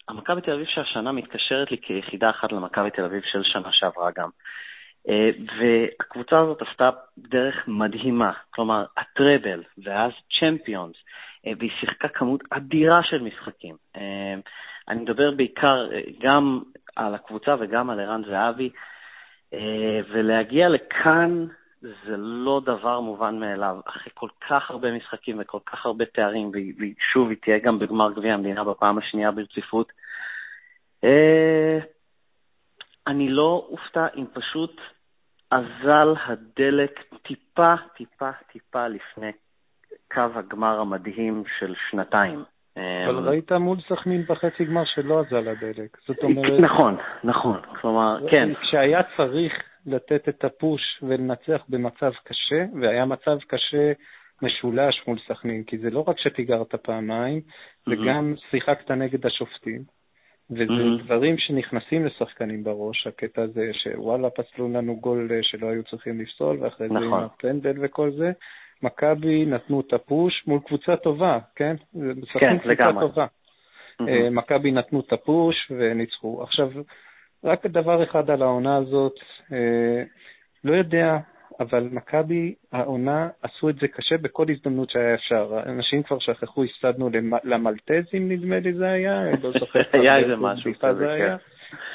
S1: והמכבי תל אביב של השנה מתקשרת לי כיחידה אחת למכבי תל אביב של שנה שעברה גם. אה, והקבוצה הזאת עשתה דרך מדהימה, כלומר, הטראבל ואז צ'מפיונס, אה, והיא שיחקה כמות אדירה של משחקים. אני מדבר בעיקר גם על הקבוצה וגם על ערן זהבי, ולהגיע לכאן זה לא דבר מובן מאליו. אחרי כל כך הרבה משחקים וכל כך הרבה תארים, ושוב, היא תהיה גם בגמר גביע המדינה בפעם השנייה ברציפות. אה, אני לא אופתע אם פשוט אזל הדלק טיפה, טיפה, טיפה לפני קו הגמר המדהים של שנתיים.
S2: אבל אמ, ראית מול סכנין בחצי גמר שלא אזל הדלק. זאת אומרת...
S1: נכון, נכון. כלומר, כן.
S2: כשהיה צריך לתת את הפוש ולנצח במצב קשה, והיה מצב קשה משולש מול סכנין, כי זה לא רק שפיגרת פעמיים. זה גם שיחקת נגד השופטים, וזה. דברים שנכנסים לשחקנים בראש, הקטע הזה שוואלה, פסלו לנו גול אה, שלא היו צריכים לפסול, ואחרי. זה עם נכון. הפנדל וכל זה. מכבי נתנו את הפוש מול קבוצה טובה, כן?
S1: כן, לגמרי. טובה.
S2: Mm-hmm. מכבי נתנו את הפוש וניצחו. עכשיו, רק דבר אחד על העונה הזאת, אה, לא יודע, אבל מכבי, העונה, עשו את זה קשה בכל הזדמנות שהיה אפשר. אנשים כבר שכחו, הפסדנו למלטזים, נדמה לי זה היה, לא זוכר.
S1: היה איזה משהו כזה,
S2: כן.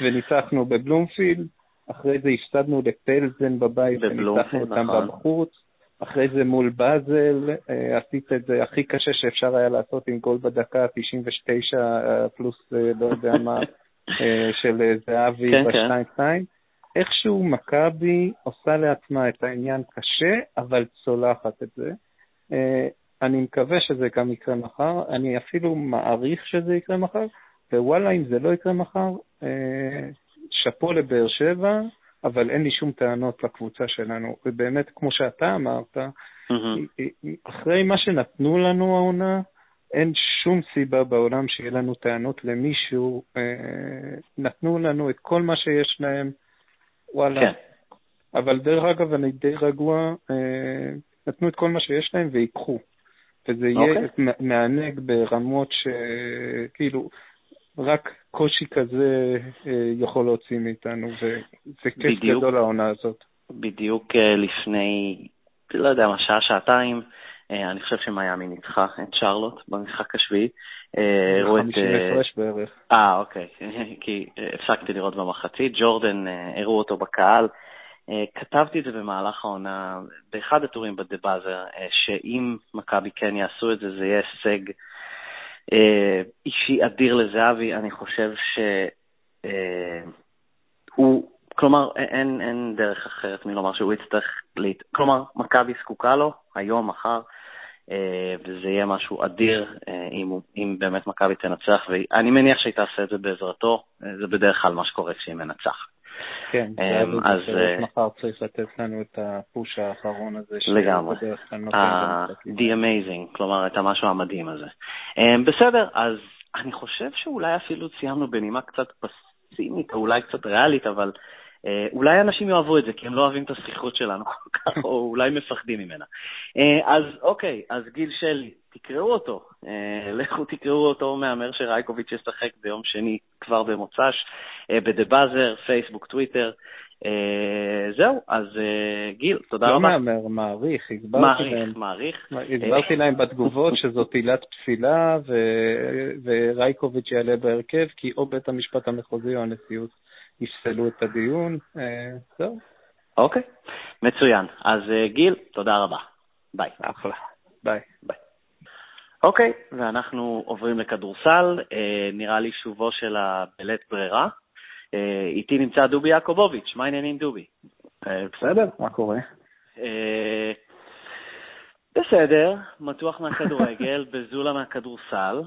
S2: וניצחנו בבלומפילד, אחרי זה הפסדנו לפלזן בבית, וניצחנו אותם נכון. בחוץ. אחרי זה מול באזל, אה, עשית את זה הכי קשה שאפשר היה לעשות עם גול בדקה 99 אה, פלוס לא יודע מה, של זהבי כן, ב-2-2. כן. איכשהו מכבי עושה לעצמה את העניין קשה, אבל צולחת את זה. אני מקווה שזה גם יקרה מחר, אני אפילו מעריך שזה יקרה מחר, ווואלה, אם זה לא יקרה מחר, שאפו לבאר שבע, אבל אין לי שום טענות לקבוצה שלנו. ובאמת, כמו שאתה אמרת, mm-hmm. אחרי מה שנתנו לנו העונה, אין שום סיבה בעולם שיהיה לנו טענות למישהו. אה, נתנו לנו את כל מה שיש להם, וואלה. כן. אבל דרך אגב, אני די רגוע, אה, נתנו את כל מה שיש להם ויקחו. וזה יהיה okay. אוקיי. מענג ברמות שכאילו, רק קושי כזה אה, יכול להוציא מאיתנו, וזה כיף גדול העונה הזאת.
S1: בדיוק אה, לפני, לא יודע מה, שעה, שעתיים, אה, אני חושב שמיאמי ניצחה את שרלוט במשחק השביעי.
S2: הראו את... 50 הפרש בערך.
S1: אה, אוקיי, כי הפסקתי לראות במחצית. ג'ורדן, הראו אותו בקהל. כתבתי את זה במהלך העונה, באחד הטורים בדה באזר, שאם מכבי כן יעשו את זה, זה יהיה הישג אישי אדיר לזהבי, אני חושב שהוא, אה, כלומר, אין, אין דרך אחרת מלומר שהוא יצטרך, להת... כלומר, מכבי זקוקה לו, היום, מחר, אה, וזה יהיה משהו אדיר אם, אם באמת מכבי תנצח, ואני מניח שהיא תעשה את זה בעזרתו, זה בדרך כלל מה שקורה כשהיא מנצחת.
S2: כן, אמ, אז אה, מחר צריך לתת לנו את הפוש האחרון הזה.
S1: לגמרי. The Amazing, כלומר, את המשהו המדהים הזה. אמ, בסדר, אז אני חושב שאולי אפילו סיימנו בנימה קצת פסימית, או אולי קצת ריאלית, אבל אולי אנשים יאהבו את זה, כי הם לא אוהבים את השיחות שלנו כל כך, או אולי מפחדים ממנה. אה, אז אוקיי, אז גיל שלי, תקראו אותו. אה, לכו תקראו אותו, מהמר שרייקוביץ' ישחק ביום שני כבר במוצ"ש, בדה באזר, פייסבוק, טוויטר. זהו, אז גיל, תודה
S2: לא
S1: רבה.
S2: לא מהמר, מעריך, הסברתי להם.
S1: מעריך,
S2: מעריך. הסברתי להם בתגובות שזאת עילת פסילה, ורייקוביץ' יעלה בהרכב, כי או בית המשפט המחוזי או הנשיאות יפסלו את הדיון. אה, זהו.
S1: אוקיי, מצוין. אז אה, גיל, תודה רבה. ביי.
S2: אחלה. ביי. ביי.
S1: אוקיי, ואנחנו עוברים לכדורסל. אה, נראה לי שובו של הבלית ברירה. איתי נמצא דובי יעקובוביץ', מה העניינים דובי?
S2: בסדר, מה קורה?
S1: בסדר, מתוח מהכדורגל, בזולה מהכדורסל.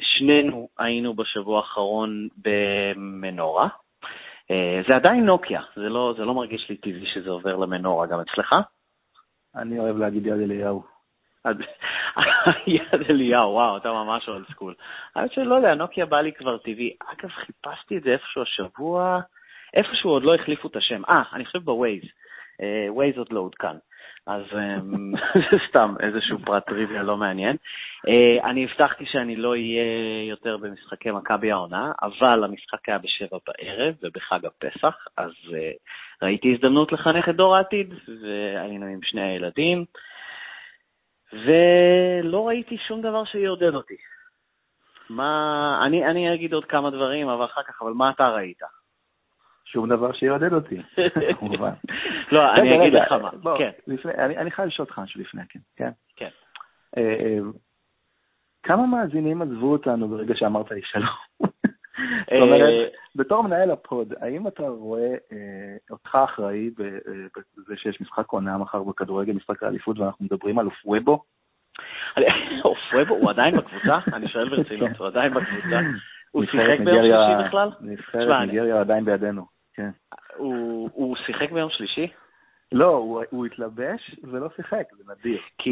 S1: שנינו היינו בשבוע האחרון במנורה. אה, זה עדיין נוקיה, זה לא, זה לא מרגיש לי טבעי שזה עובר למנורה, גם אצלך?
S2: אני אוהב להגיד יד אליהו.
S1: יד אליהו, וואו, אתה ממש אולד סקול. האמת שלא יודע, נוקיה בא לי כבר טבעי. אגב, חיפשתי את זה איפשהו השבוע, איפשהו עוד לא החליפו את השם. אה, אני חושב בווייז. ווייז אה, עוד לא עודכן. אז אמ, זה סתם איזשהו פרט טריוויה לא מעניין. אה, אני הבטחתי שאני לא אהיה יותר במשחקי מכבי העונה, אבל המשחק היה בשבע בערב ובחג הפסח, אז אה, ראיתי הזדמנות לחנך את דור העתיד, והיינו עם שני הילדים, ולא ראיתי שום דבר שיעודד אותי. מה, אני, אני אגיד עוד כמה דברים, אבל אחר כך, אבל מה אתה ראית?
S2: שום דבר שיעודד אותי, כמובן.
S1: לא, אני אגיד לך מה, כן.
S2: אני חייב לשאול אותך משהו לפני, כן.
S1: כן. כן.
S2: אה, אה, כמה מאזינים עזבו אותנו ברגע שאמרת לי שלום? זאת אומרת, אה, בתור מנהל הפוד, האם אתה רואה אותך אחראי בזה שיש משחק עונה מחר בכדורגל, משחק האליפות, ואנחנו מדברים על אופוובו?
S1: אופוובו, הוא עדיין בקבוצה? אני שואל ברצינות, הוא עדיין בקבוצה? הוא שיחק ביום שלישי בכלל?
S2: נבחרת ניגריה עדיין בידינו. כן.
S1: הוא, הוא שיחק ביום שלישי?
S2: לא, הוא, הוא התלבש ולא שיחק, זה נדיר.
S1: כי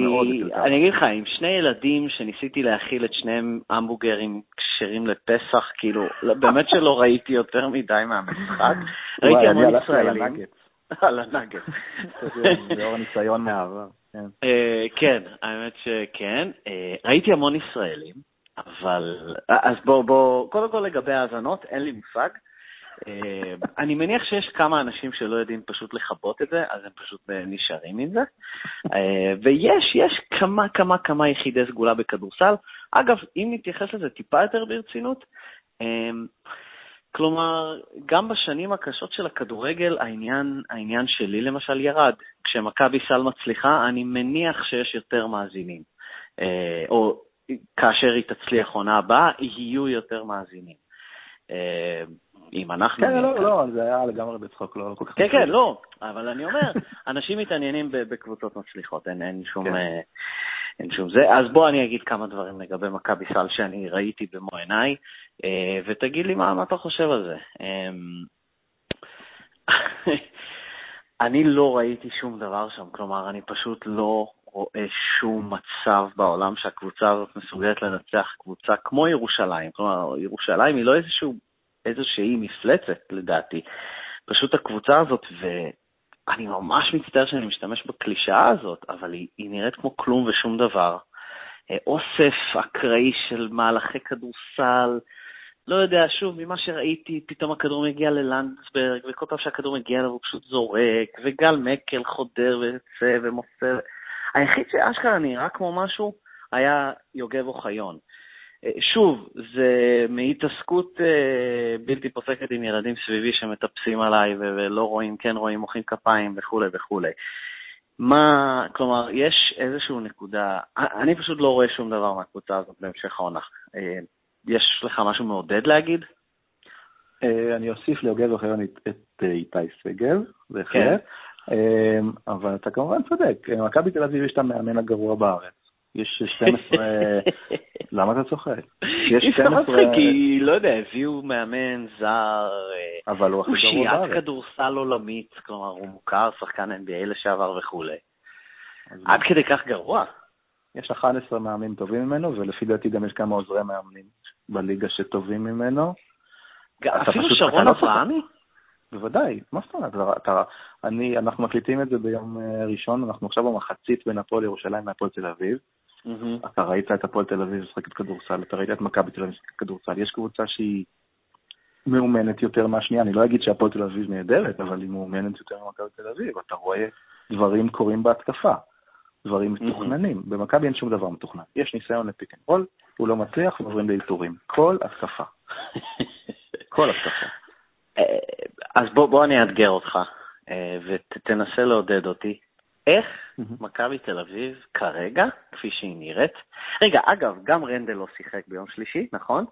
S1: אני אגיד לך, עם שני ילדים שניסיתי להאכיל את שניהם המבוגרים כשרים לפסח, כאילו, באמת שלא ראיתי יותר מדי מהמשחק. ראיתי המון ישראלים. על הנגט.
S2: זה אור ניסיון מהעבר. כן.
S1: אה, כן, האמת שכן. אה, ראיתי המון ישראלים, אבל... אז בוא, בוא, קודם כל לגבי האזנות, אין לי מושג. אה, אני מניח שיש כמה אנשים שלא יודעים פשוט לכבות את זה, אז הם פשוט אה, נשארים עם זה. אה, ויש, יש כמה, כמה, כמה יחידי סגולה בכדורסל. אגב, אם נתייחס לזה טיפה יותר ברצינות, כלומר, גם בשנים הקשות של הכדורגל, העניין, העניין שלי למשל ירד. כשמכבי סל מצליחה, אני מניח שיש יותר מאזינים. או כאשר היא תצליח עונה הבאה, יהיו יותר מאזינים. אם אנחנו...
S3: כן, לא, לא, זה היה לגמרי בצחוק, לא כל כך...
S1: כן, כן, לא, אבל אני אומר, אנשים מתעניינים בקבוצות מצליחות, אין, אין שום... כן. אה, אין שום זה. אז בוא אני אגיד כמה דברים לגבי מכבי סל שאני ראיתי במו עיניי, אה, ותגיד לי מה, מה אתה חושב על זה. אמ, אני לא ראיתי שום דבר שם, כלומר, אני פשוט לא רואה שום מצב בעולם שהקבוצה הזאת מסוגלת לנצח קבוצה כמו ירושלים. כלומר, ירושלים היא לא איזשהו איזושהי מפלצת, לדעתי. פשוט הקבוצה הזאת, ואני ממש מצטער שאני משתמש בקלישאה הזאת, אבל היא, היא נראית כמו כלום ושום דבר. אה, אוסף אקראי של מהלכי כדורסל, לא יודע, שוב, ממה שראיתי, פתאום הכדור מגיע ללנדסברג, וכל פעם שהכדור מגיע אליו הוא פשוט זורק, וגל מקל חודר ויוצא ומוסר. היחיד שאשכרה נראה כמו משהו היה יוגב אוחיון. שוב, זה מהתעסקות אה, בלתי פוסקת עם ילדים סביבי שמטפסים עליי ולא רואים, כן רואים, מוחאים כפיים וכולי וכולי. מה, כלומר, יש איזושהי נקודה, אני פשוט לא רואה שום דבר מהקבוצה הזאת בהמשך העונה. אה, יש לך משהו מעודד להגיד?
S3: אה, אני אוסיף ליוגב אוחיון את איתי שגב, בהחלט. כן. אבל אתה כמובן צודק, מכבי תל אביב יש את המאמן הגרוע בארץ. יש 12... למה אתה צוחק?
S1: יש 12... כי, לא יודע, הביאו מאמן זר,
S3: אה, אבל הוא הכי גרוע בארץ.
S1: אושיית כדורסל עולמית, כלומר, הוא מוכר, שחקן NBA לשעבר וכולי. עד כדי כך גרוע.
S3: יש 11 מאמנים טובים ממנו, ולפי דעתי גם יש כמה עוזרי מאמנים בליגה שטובים ממנו.
S1: אפילו שרון אברהמי?
S3: בוודאי, מה זאת אומרת? אתה, אני, אנחנו מקליטים את זה ביום אה, ראשון, אנחנו עכשיו במחצית בין הפועל ירושלים להפועל תל אביב. Mm-hmm. אתה ראית את הפועל תל אביב משחקת כדורסל, אתה ראית את מכבי תל אביב משחקת כדורסל, יש קבוצה שהיא מאומנת יותר מהשנייה, אני לא אגיד שהפועל תל אביב נהדרת, אבל היא מאומנת יותר ממכבי תל אביב, אתה רואה דברים קורים בהתקפה, דברים mm-hmm. מתוכננים. במכבי אין שום דבר מתוכנן. יש ניסיון ל pick and roll, הוא לא מצליח ועוברים לאלתורים. כל התקפה. כל התקפה.
S1: אה, אז בוא, בוא אני אאתגר אותך, אה, ותנסה לעודד אותי. איך מכבי תל אביב כרגע, כפי שהיא נראית, רגע, אגב, גם רנדל לא שיחק ביום שלישי, נכון?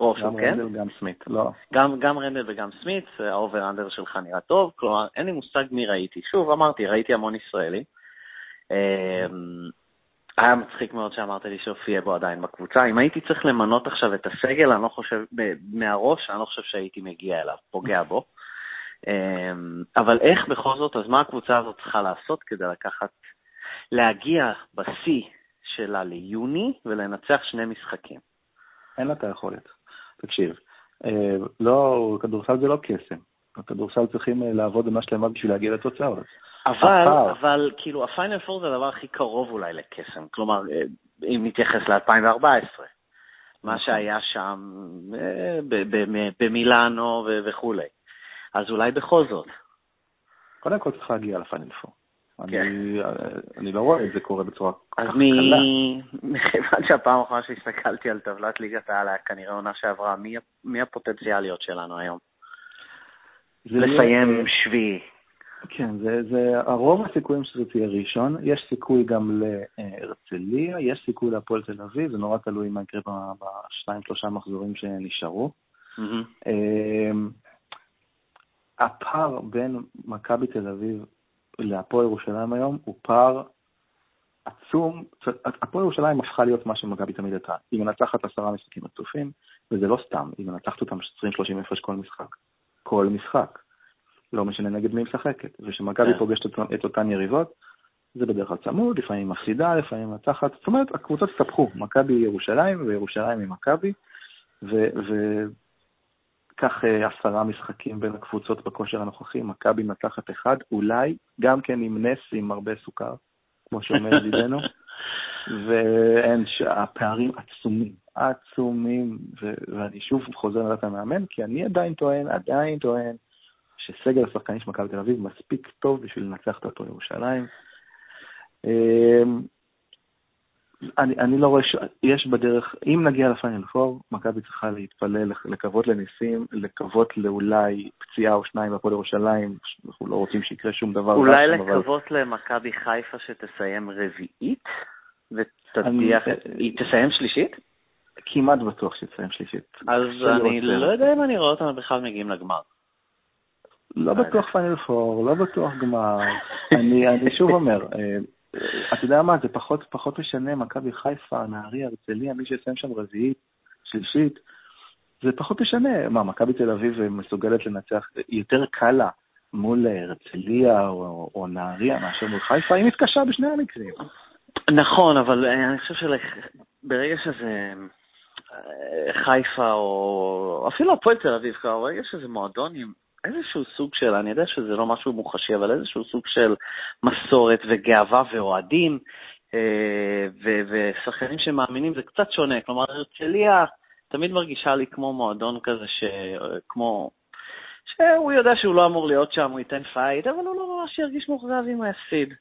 S3: או שהוא כן? גם רנדל, גם סמית, לא.
S1: גם, גם רנדל וגם סמית, ה over-under שלך נראה טוב, כלומר, אין לי מושג מי ראיתי. שוב, אמרתי, ראיתי המון ישראלים. אמ, היה מצחיק מאוד שאמרת לי שהופיע בו עדיין בקבוצה. אם הייתי צריך למנות עכשיו את הסגל, אני לא חושב, מהראש, אני לא חושב שהייתי מגיע אליו, פוגע בו. אמ, אבל איך בכל זאת, אז מה הקבוצה הזאת צריכה לעשות כדי לקחת, להגיע בשיא שלה ליוני ולנצח שני משחקים?
S3: אין לה את היכולת. תקשיב, אה, לא, כדורסל זה לא קסם. הכדורסל צריכים אה, לעבוד במה שלמה בשביל להגיע לתוצאות.
S1: אבל, אבל כאילו, הפיינל פור זה הדבר הכי קרוב אולי לקסם. כלומר, אה, אם נתייחס ל-2014, מה נכון. שהיה שם במילאנו וכולי. אז אולי בכל זאת.
S3: קודם כל צריך להגיע לפיינל פור. כן. אני, אני לא רואה את זה קורה בצורה כל
S1: כך קלה. אז מכיוון שהפעם האחרונה שהסתכלתי על טבלת ליגת העל היה כנראה עונה שעברה, מי, מי הפוטנציאליות שלנו היום? לסיים שביעי.
S3: כן, זה, זה הרוב הסיכויים שזה תהיה ראשון, יש סיכוי גם להרצליה, יש סיכוי להפועל תל אביב, זה נורא תלוי מה יקרה בשניים שלושה מחזורים שנשארו. Mm-hmm. הפער בין מכבי תל אביב להפועל ירושלים היום הוא פער עצום. הפועל ירושלים הפכה להיות מה שמכבי תמיד הייתה. היא מנצחת עשרה משחקים רצופים, וזה לא סתם, היא מנצחת אותם 20-30 הפרש כל משחק. כל משחק. לא משנה נגד מי היא משחקת. וכשמכבי כן. פוגשת את אותן יריבות, זה בדרך כלל צמוד, לפעמים מפסידה, לפעמים מנצחת. זאת אומרת, הקבוצות הסתבכו, מכבי ירושלים וירושלים היא מכבי, קח אה, עשרה משחקים בין הקבוצות בכושר הנוכחי, מכבי מנצחת אחד, אולי גם כן עם נס עם הרבה סוכר, כמו שאומר ידידנו, ואין, הפערים עצומים, עצומים, ו- ואני שוב חוזר לדעת המאמן, כי אני עדיין טוען, עדיין טוען, שסגל השחקנים של מכבי תל אביב מספיק טוב בשביל לנצח את אותו ירושלים. אני, אני לא רואה, ש... יש בדרך, אם נגיע לפיינל פור, מכבי צריכה להתפלל, לקוות לניסים, לקוות לאולי פציעה או שניים בהפועל ירושלים, אנחנו לא רוצים שיקרה שום דבר.
S1: אולי לקוות אבל... למכבי חיפה שתסיים רביעית, ותצליח, אני... היא תסיים שלישית?
S3: כמעט בטוח שיצאים שלישית.
S1: אז אני לא יודע אם אני רואה אותם בכלל מגיעים לגמר.
S3: לא בטוח פיינל פור, לא בטוח גמר. אני, אני שוב אומר, אה, אתה יודע מה, זה פחות, פחות משנה, מכבי חיפה, נהריה, הרצליה, מי שיסיים שם רביעית, שלישית, זה פחות משנה. מה, מכבי תל אביב מסוגלת לנצח, יותר קל מול הרצליה או, או נהריה מאשר מול חיפה, היא מתקשה בשני המקרים.
S1: נכון, אבל אני חושב שברגע שזה אה, חיפה או אפילו הפועל תל אביב, ברגע שזה מועדון עם איזשהו סוג של, אני יודע שזה לא משהו מוחשי, אבל איזשהו סוג של מסורת וגאווה ואוהדים אה, ושחקנים שמאמינים, זה קצת שונה. כלומר, הרצליה תמיד מרגישה לי כמו מועדון כזה, ש... כמו... שהוא יודע שהוא לא אמור להיות שם, הוא ייתן פייט, אבל הוא לא ממש ירגיש מאוכזב אם הוא יפסיד.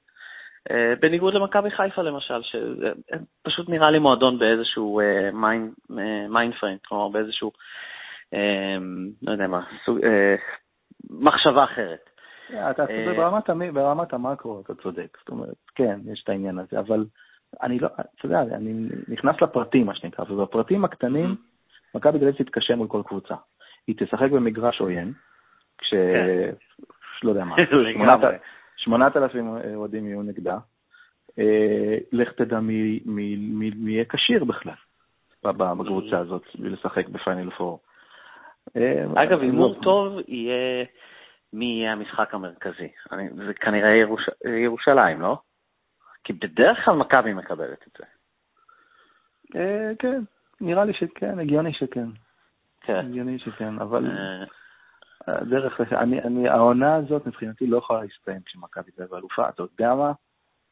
S1: אה, בניגוד למכבי חיפה למשל, שפשוט נראה לי מועדון באיזשהו mind frame, כלומר באיזשהו, לא יודע מה, סוג, מחשבה אחרת.
S3: אתה צודק, אה, ברמת, ברמת המקרו אתה צודק, זאת אומרת, כן, יש את העניין הזה, אבל אני לא, אתה יודע, אני נכנס לפרטים, מה שנקרא, ובפרטים הקטנים, mm-hmm. מכבי תל אביב תתקשה מול כל קבוצה. היא תשחק במגרש עוין, כש... כן. לא יודע מה, שמונת אלפים אוהדים יהיו נגדה. אה, לך תדע מי יהיה כשיר בכלל בקבוצה mm-hmm. הזאת, לשחק בפיינל פור.
S1: אה, אגב, הימור טוב יהיה מי יהיה המשחק המרכזי. אני, זה כנראה ירוש, ירושלים, לא? כי בדרך כלל מכבי מקבלת את זה.
S3: אה, כן, נראה לי שכן, הגיוני שכן. כן. הגיוני שכן, אבל אה. הדרך, אני, אני, העונה הזאת מבחינתי לא יכולה להסתיים כשמכבי תל אביב אלופה. אתה יודע מה?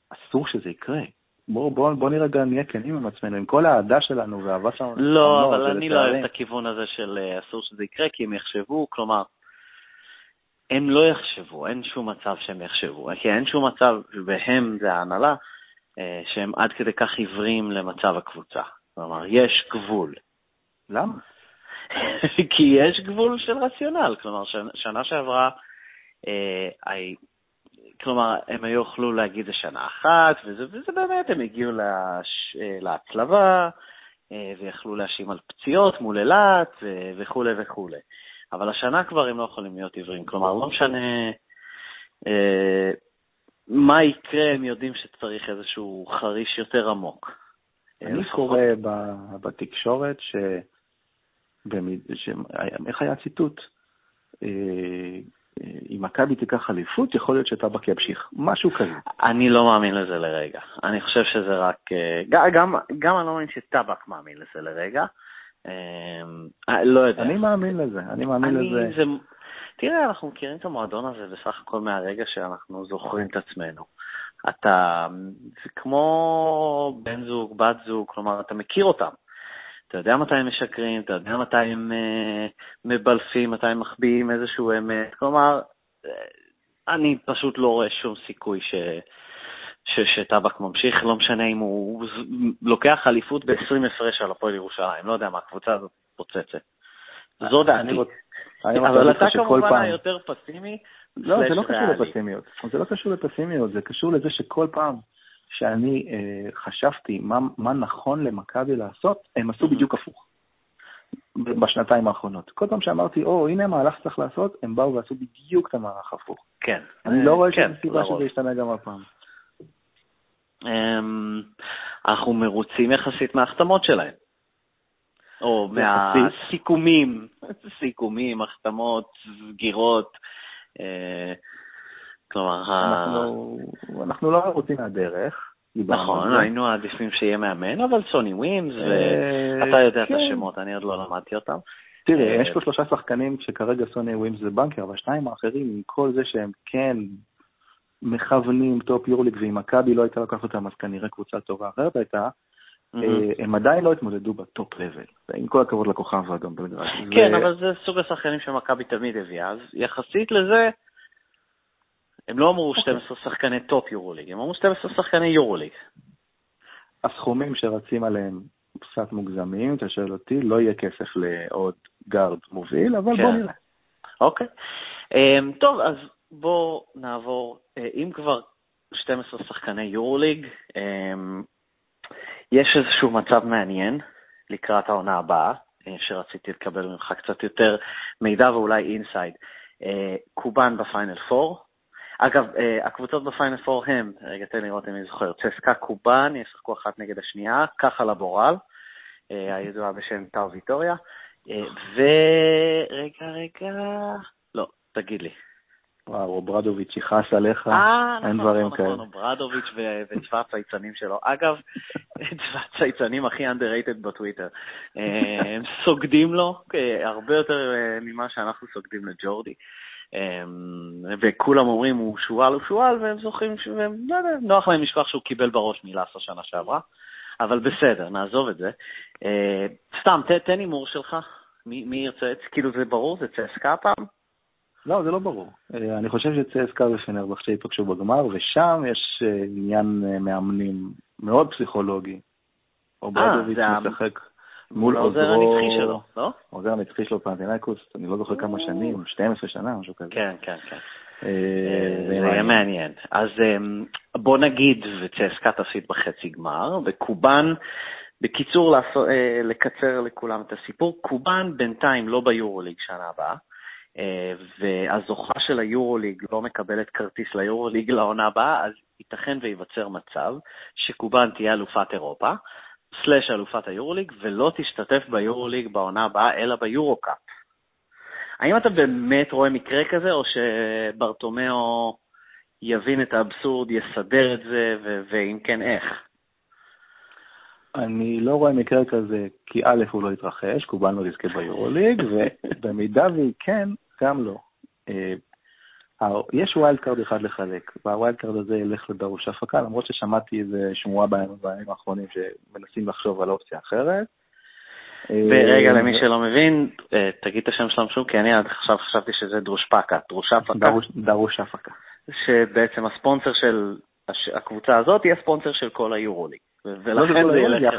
S3: אסור שזה יקרה. בואו בוא, בוא נרגע נהיה כנים עם עצמנו, עם כל האהדה שלנו והאהבה שלנו.
S1: לא, אבל אני לא אוהב את הכיוון הזה של אה, אסור שזה יקרה, כי הם יחשבו, כלומר, הם לא יחשבו, אין שום מצב שהם יחשבו, כי אין שום מצב, והם, זה ההנהלה, אה, שהם עד כדי כך עיוורים למצב הקבוצה. כלומר, יש גבול.
S3: למה?
S1: כי יש גבול של רציונל. כלומר, שנה שעברה, אה, כלומר, הם היו יכלו להגיד זה שנה אחת, וזה, וזה באמת, הם הגיעו לש, להצלבה, אה, ויכלו להאשים על פציעות מול אילת, וכולי וכולי. אבל השנה כבר הם לא יכולים להיות עיוורים. כלומר, לא משנה אה, מה יקרה, הם יודעים שצריך איזשהו חריש יותר עמוק.
S3: אני קורא בתקשורת ש... ש... איך היה הציטוט? אה, אם מכבי תיקח אליפות, יכול להיות שטבק ימשיך. משהו כזה.
S1: אני לא מאמין לזה לרגע. אני חושב שזה רק... אה, גם, גם אני לא מאמין שטבק מאמין לזה לרגע. אה, לא יודע.
S3: אני מאמין לזה, אני מאמין אני, לזה. זה...
S1: תראה, אנחנו מכירים את המועדון הזה בסך הכל מהרגע שאנחנו זוכרים את עצמנו. אתה, זה כמו בן זוג, בת זוג, כלומר, אתה מכיר אותם. אתה יודע מתי הם משקרים, אתה יודע מתי הם uh, מבלפים, מתי הם מחביאים איזשהו אמת. כלומר, uh, אני פשוט לא רואה שום סיכוי ש... שטבק ממשיך, לא משנה אם הוא לוקח אליפות ב-20 הפרש על הפועל ירושלים, לא יודע מה, הקבוצה הזאת פוצצת. זו דעתי. אבל אתה כמובן היותר פסימי.
S3: לא, זה לא קשור לפסימיות. זה לא קשור לפסימיות, זה קשור לזה שכל פעם שאני אה, חשבתי מה, מה נכון למכבי לעשות, הם עשו בדיוק הפוך. בשנתיים האחרונות. כל פעם שאמרתי, או, הנה המהלך שצריך לעשות, הם באו ועשו בדיוק את המהלך הפוך.
S1: כן.
S3: אני לא רואה כן, סיבה שזה ישתנה גם הפעם.
S1: אמ, אנחנו מרוצים יחסית מההחתמות שלהם. או מהסיכומים, סיכומים, החתמות, סגירות. כלומר,
S3: אנחנו לא מרוצים מהדרך.
S1: נכון, היינו עדיפים שיהיה מאמן, אבל סוני ואתה אה, יודע את כן. השמות, אני עוד לא למדתי אותם.
S3: תראה, אה, יש פה שלושה שחקנים שכרגע סוני ווימס זה בנקר, אבל שניים האחרים, עם כל זה שהם כן מכוונים top יורוליג, ואם מכבי לא הייתה לוקחת אותם, אז כנראה קבוצה טובה אחרת הייתה, אה, הם עדיין לא התמודדו ב top level, עם כל הכבוד לכוכב האדום בלגרד.
S1: כן, אבל זה סוג השחקנים שמכבי תמיד הביאה, אז יחסית לזה, הם לא אמרו 12 אוקיי. שחקני top יורוליג, הם אמרו 12 שחקני יורוליג.
S3: הסכומים שרצים עליהם קצת מוגזמים, אתה שואל אותי, לא יהיה כסף לעוד גארד מוביל, אבל בוא כן. נראה.
S1: אוקיי. אמ, טוב, אז בואו נעבור, אה, אם כבר 12 שחקני יורוליג, אמ, יש איזשהו מצב מעניין לקראת העונה הבאה, שרציתי לקבל ממך קצת יותר מידע ואולי inside. קובאן בפיינל 4. אגב, הקבוצות בפיינל 4 הם, רגע, תן לראות אם אני זוכר, צסקה קובאן, ישחקו אחת נגד השנייה, ככה לבורל, הידועה בשם טאו ויטוריה. ורגע, רגע, לא, תגיד לי.
S3: וואו, ברדוביץ' יכעס עליך,
S1: אה, אין נכון, דברים נכון, כאלה. נכון, ברדוביץ' וצבא הצייצנים שלו. אגב, צבא הצייצנים הכי underrated בטוויטר. אה, הם סוגדים לו אה, הרבה יותר אה, ממה שאנחנו סוגדים לג'ורדי. וכולם אומרים הוא שועל, הוא שועל, והם זוכרים, לא יודע, נוח להם לשכוח שהוא קיבל בראש מלאסה שנה שעברה. אבל בסדר, נעזוב את זה. סתם, תן הימור שלך. מי ירצה? כאילו זה ברור? זה צסקה הפעם?
S3: לא, זה לא ברור. אה, אני חושב שצסקה ופנרבכצ'ה ייפגשו בגמר, ושם יש אה, עניין אה, מאמנים מאוד פסיכולוגי. אוברדוביץ' משחק מול עוזרו... העוזר
S1: הנצחי שלו, לא?
S3: העוזר הנצחי שלו פנטינאיקוס, אני לא זוכר כמה שנים, 12 שנה, משהו כזה.
S1: כן, כן, כן. זה יהיה מעניין. אז בוא נגיד, וצסקה תפסיד בחצי גמר, וקובאן, בקיצור, לקצר לכולם את הסיפור, קובאן בינתיים לא ביורוליג שנה הבאה. אה, והזוכה של היורוליג לא מקבלת כרטיס ליורוליג לעונה הבאה, אז ייתכן וייווצר מצב שקובאן תהיה אלופת אירופה, סלאש אלופת היורוליג, ולא תשתתף ביורוליג בעונה הבאה, אלא ביורוקאפ. האם אתה באמת רואה מקרה כזה, או שברטומיאו יבין את האבסורד, יסדר את זה, ואם כן, איך?
S3: אני לא רואה מקרה כזה, כי א', הוא לא יתרחש, קובאן לא יזכה ביורוליג, ובמידה והיא כן, גם לא. יש wild card אחד לחלק, וה wild card הזה ילך לדרושאפקה, למרות ששמעתי איזה שמועה בימים האחרונים שמנסים לחשוב על אופציה אחרת.
S1: ורגע, אה, למי שלא מבין, אה, תגיד את השם שלהם שוב, כי אני עד עכשיו חשבתי שזה דרוש פקה, דרוש הפקה.
S3: דרוש הפקה.
S1: שבעצם הספונסר של הקבוצה הזאת היא הספונסר של כל היורוליג.
S3: ולכן זה ילך אליה.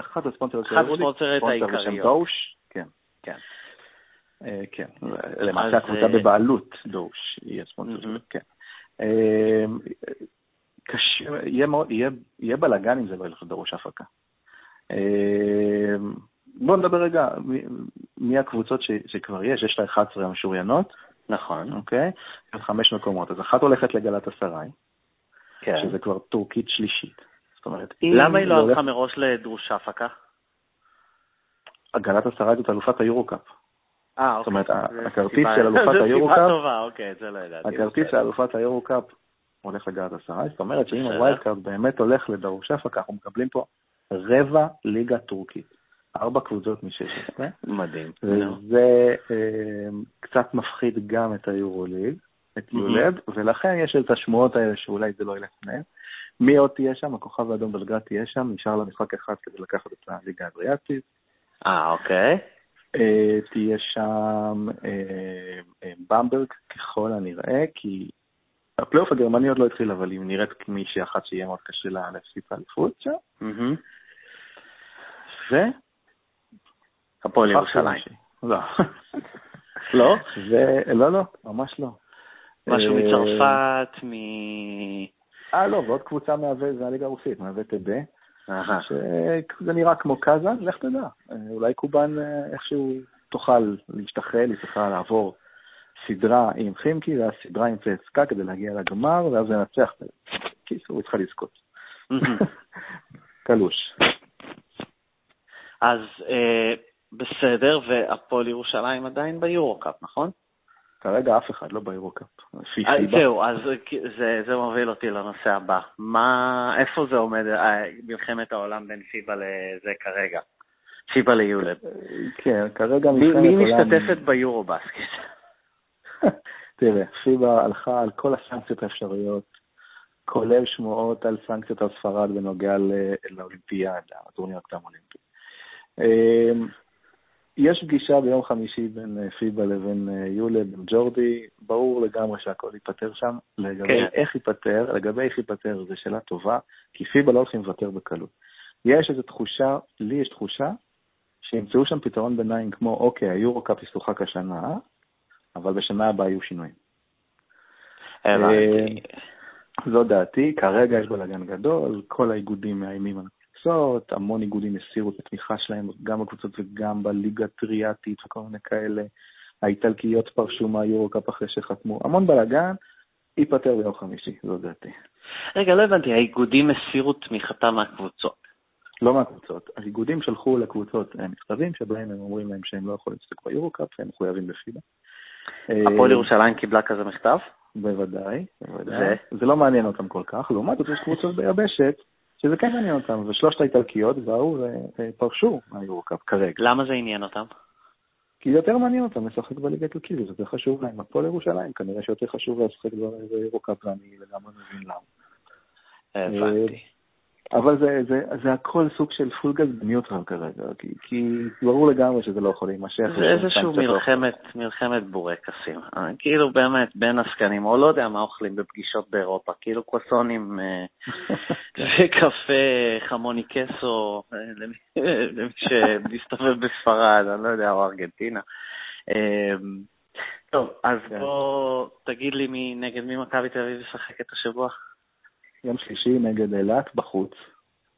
S3: אחת הספונסריות
S1: של היורוליג, הספונסריות העיקריות.
S3: דוש, כן. כן. אה, כן, למעשה הקבוצה אה, בבעלות דוש היא הספונסר כן. אה, יהיה בלאגן אם זה לא ילך לדרוש הפקה. בואו נדבר רגע, מי הקבוצות שכבר יש, יש לה 11 משוריינות.
S1: נכון.
S3: אוקיי? חמש מקומות. אז אחת הולכת לגלת אסריי, כן. שזה כבר טורקית שלישית.
S1: זאת אומרת, אם... למה היא לא הלכה מראש לדרושאפקה?
S3: הגלת אסריי זאת אלופת היורו-קאפ.
S1: אה,
S3: אוקיי. זאת אומרת, הכרטיס של אלופת היורו-קאפ...
S1: זו סיבה טובה, אוקיי, זה לא ידעתי.
S3: הכרטיס של אלופת היורו-קאפ הולך לגלת אסריי, זאת אומרת שאם ה wild card באמת הולך לדרושאפקה, אנחנו מקבלים פה רבע ליגה טורקית. ארבע קבוצות מ-16.
S1: מדהים.
S3: וזה אה, קצת מפחיד גם את היורו-ליג, את יולד, ולכן יש את השמועות האלה שאולי זה לא ילך מהם. מי עוד תהיה שם? הכוכב האדום בלגרד תהיה שם, נשאר לה משחק אחד כדי לקחת את הליגה האדריאטית.
S1: אה, אוקיי.
S3: אה, תהיה שם אה, במברג ככל הנראה, כי הפלייאוף הגרמני עוד לא התחיל, אבל היא נראית כמישהי אחת שיהיה מאוד קשה לה להפסיד את האליפות שם. ו...
S1: הפועל ירושלים.
S3: לא.
S1: לא?
S3: לא, לא, ממש לא.
S1: משהו מצרפת, מ...
S3: אה, לא, ועוד קבוצה מהווה, זה הליגה הרוסית, מהווה טבה. שזה נראה כמו קאזן, לך תדע. אולי קובאן איכשהו תוכל להשתחרר, היא צריכה לעבור סדרה עם חימקי, ואז סדרה עם צסקה כדי להגיע לגמר, ואז לנצח. קיצור, היא צריכה לזכות. קלוש.
S1: אז אה, בסדר, והפועל ירושלים עדיין ביורו-קאפ, נכון?
S3: כרגע אף אחד לא ביורוקאפ.
S1: אה, זהו, אז זה, זה מוביל אותי לנושא הבא. מה, איפה זה עומד, אה, מלחמת העולם בין פיבה לזה כרגע? פיבה ליולד.
S3: כן, כרגע מלחמת העולם...
S1: מי משתתפת ביורו-בסקט?
S3: תראה, פיבה הלכה על כל הסנקציות האפשריות, כולל שמועות על סנקציות על ספרד בנוגע לאולימפיאדה, הטורניר הקדם אולימפי. יש פגישה ביום חמישי בין אה, פיבה לבין אה, יוליה, בין ג'ורדי, ברור לגמרי שהכל ייפתר שם. לגבי כן. איך ייפתר, לגבי איך ייפתר, זו שאלה טובה, כי פיבה לא הולכים לוותר בקלות. יש איזו תחושה, לי יש תחושה, שימצאו שם פתרון ביניים כמו, אוקיי, היורו-קאפ ישוחק השנה, אבל בשנה הבאה יהיו שינויים. אה, זו דעתי, כרגע יש בלאגן גדול, כל האיגודים מאיימים על הקבוצות, המון איגודים הסירו את התמיכה שלהם גם בקבוצות וגם בליגה הטריאטית וכל מיני כאלה. האיטלקיות פרשו מהיורו-קאפ אחרי שחתמו, המון בלאגן, ייפטר ביום חמישי, זו דעתי.
S1: רגע, לא הבנתי, האיגודים הסירו תמיכתם מהקבוצות.
S3: לא מהקבוצות. האיגודים שלחו לקבוצות אה, מכתבים שבהם הם אומרים להם שהם לא יכולים לשחק ביורו-קאפ, והם מחויבים בפיבה.
S1: הפועל ירושלים קיבלה כזה מכתב?
S3: בוודאי, בוודאי. זה לא מעניין אותם כל כך. לעומת זאת, יש קבוצות ביבשת שזה כן מעניין אותם, ושלושת האיטלקיות באו ופרשו מהיורו-קאפ כרגע.
S1: למה זה עניין אותם?
S3: כי יותר מעניין אותם לשחק בליגה האיטלקית, וזה יותר חשוב להם. הפועל ירושלים, כנראה שיותר חשוב לשחק ביורו-קאפ, ואני לגמרי מבין למה.
S1: הבנתי.
S3: אבל זה, זה, זה הכל סוג של פול גז בניוטרל כרגע, כי, כי ברור לגמרי שזה לא יכול להימשך.
S1: זה איזשהו מלחמת, מלחמת בורקסים. אה, כאילו באמת, בין עסקנים, או לא יודע מה אוכלים בפגישות באירופה, כאילו קרוסונים אה, וקפה חמוני קסו, אה, למי שמסתובב בספרד, אני לא יודע, או ארגנטינה. טוב, אז כן. בוא תגיד לי מי, נגד מי מכבי תל אביב משחקת השבוע?
S3: יום שלישי נגד אילת בחוץ.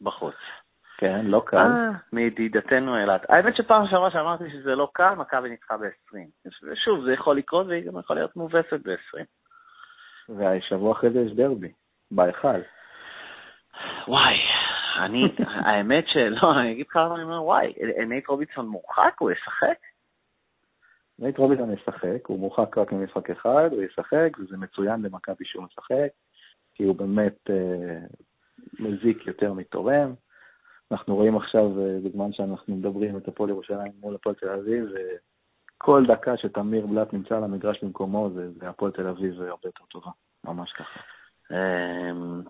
S1: בחוץ.
S3: כן, לא קל.
S1: אה, מידידתנו אילת. האמת שפעם שעברה שאמרתי שזה לא קל, מכבי ניצחה ב-20. ושוב, זה יכול לקרות והיא גם יכולה להיות מובסת ב-20.
S3: והשבוע אחרי זה יש דרבי, בהיכל.
S1: וואי, אני, האמת שלא, אני אגיד לך למה אני אומר, וואי, נייט רובינסון מורחק, הוא ישחק?
S3: נייט רובינסון ישחק, הוא מורחק רק ממשחק אחד, הוא ישחק, וזה מצוין למכבי שהוא משחק. כי הוא באמת אה, מזיק יותר מתורם. אנחנו רואים עכשיו, אה, בזמן שאנחנו מדברים את הפועל ירושלים מול הפועל תל אביב, כל דקה שתמיר בלאט נמצא על המגרש במקומו, זה, זה הפועל תל אביב הרבה יותר טובה, ממש ככה.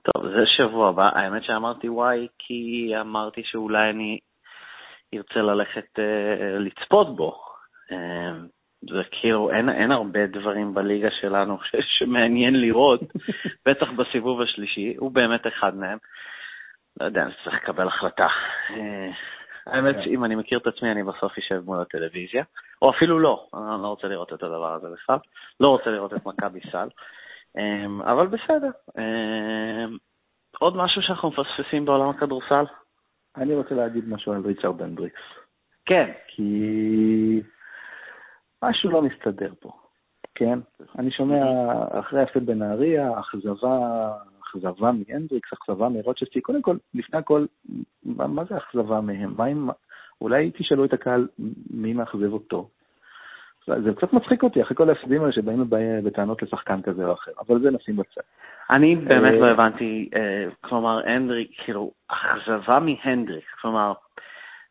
S1: טוב, זה שבוע הבא. האמת שאמרתי וואי, כי אמרתי שאולי אני ארצה ללכת לצפות בו. אמ, זה כאילו, אין, אין הרבה דברים בליגה שלנו ש, שמעניין לראות, בטח בסיבוב השלישי, הוא באמת אחד מהם. לא יודע, אני צריך לקבל החלטה. אה, האמת כן. אני מכיר את עצמי, אני בסוף אשב מול הטלוויזיה, או אפילו לא, אני לא רוצה לראות את הדבר הזה בכלל, לא רוצה לראות את מכבי סל, אה, אבל בסדר. אה, עוד משהו שאנחנו מפספסים בעולם הכדורסל?
S3: אני רוצה להגיד משהו על ריצ'רד הנדריקס.
S1: כן.
S3: כי משהו לא מסתדר פה, כן? אני שומע אחרי הפל בנהריה, אכזבה, אכזבה מהנדריקס, אכזבה מרוצ'סטי. קודם כל, לפני הכל, מה, מה זה אכזבה מהם? מה אם, אולי תשאלו את הקהל מי מאכזב אותו. זה קצת מצחיק אותי, אחרי כל ההפסדים האלה שבאים בטענות לשחקן כזה או אחר, אבל זה נשים בצד.
S1: אני באמת לא אה, הבנתי, אה, כלומר, הנדריק, כאילו, אכזבה מהנדריק, כלומר,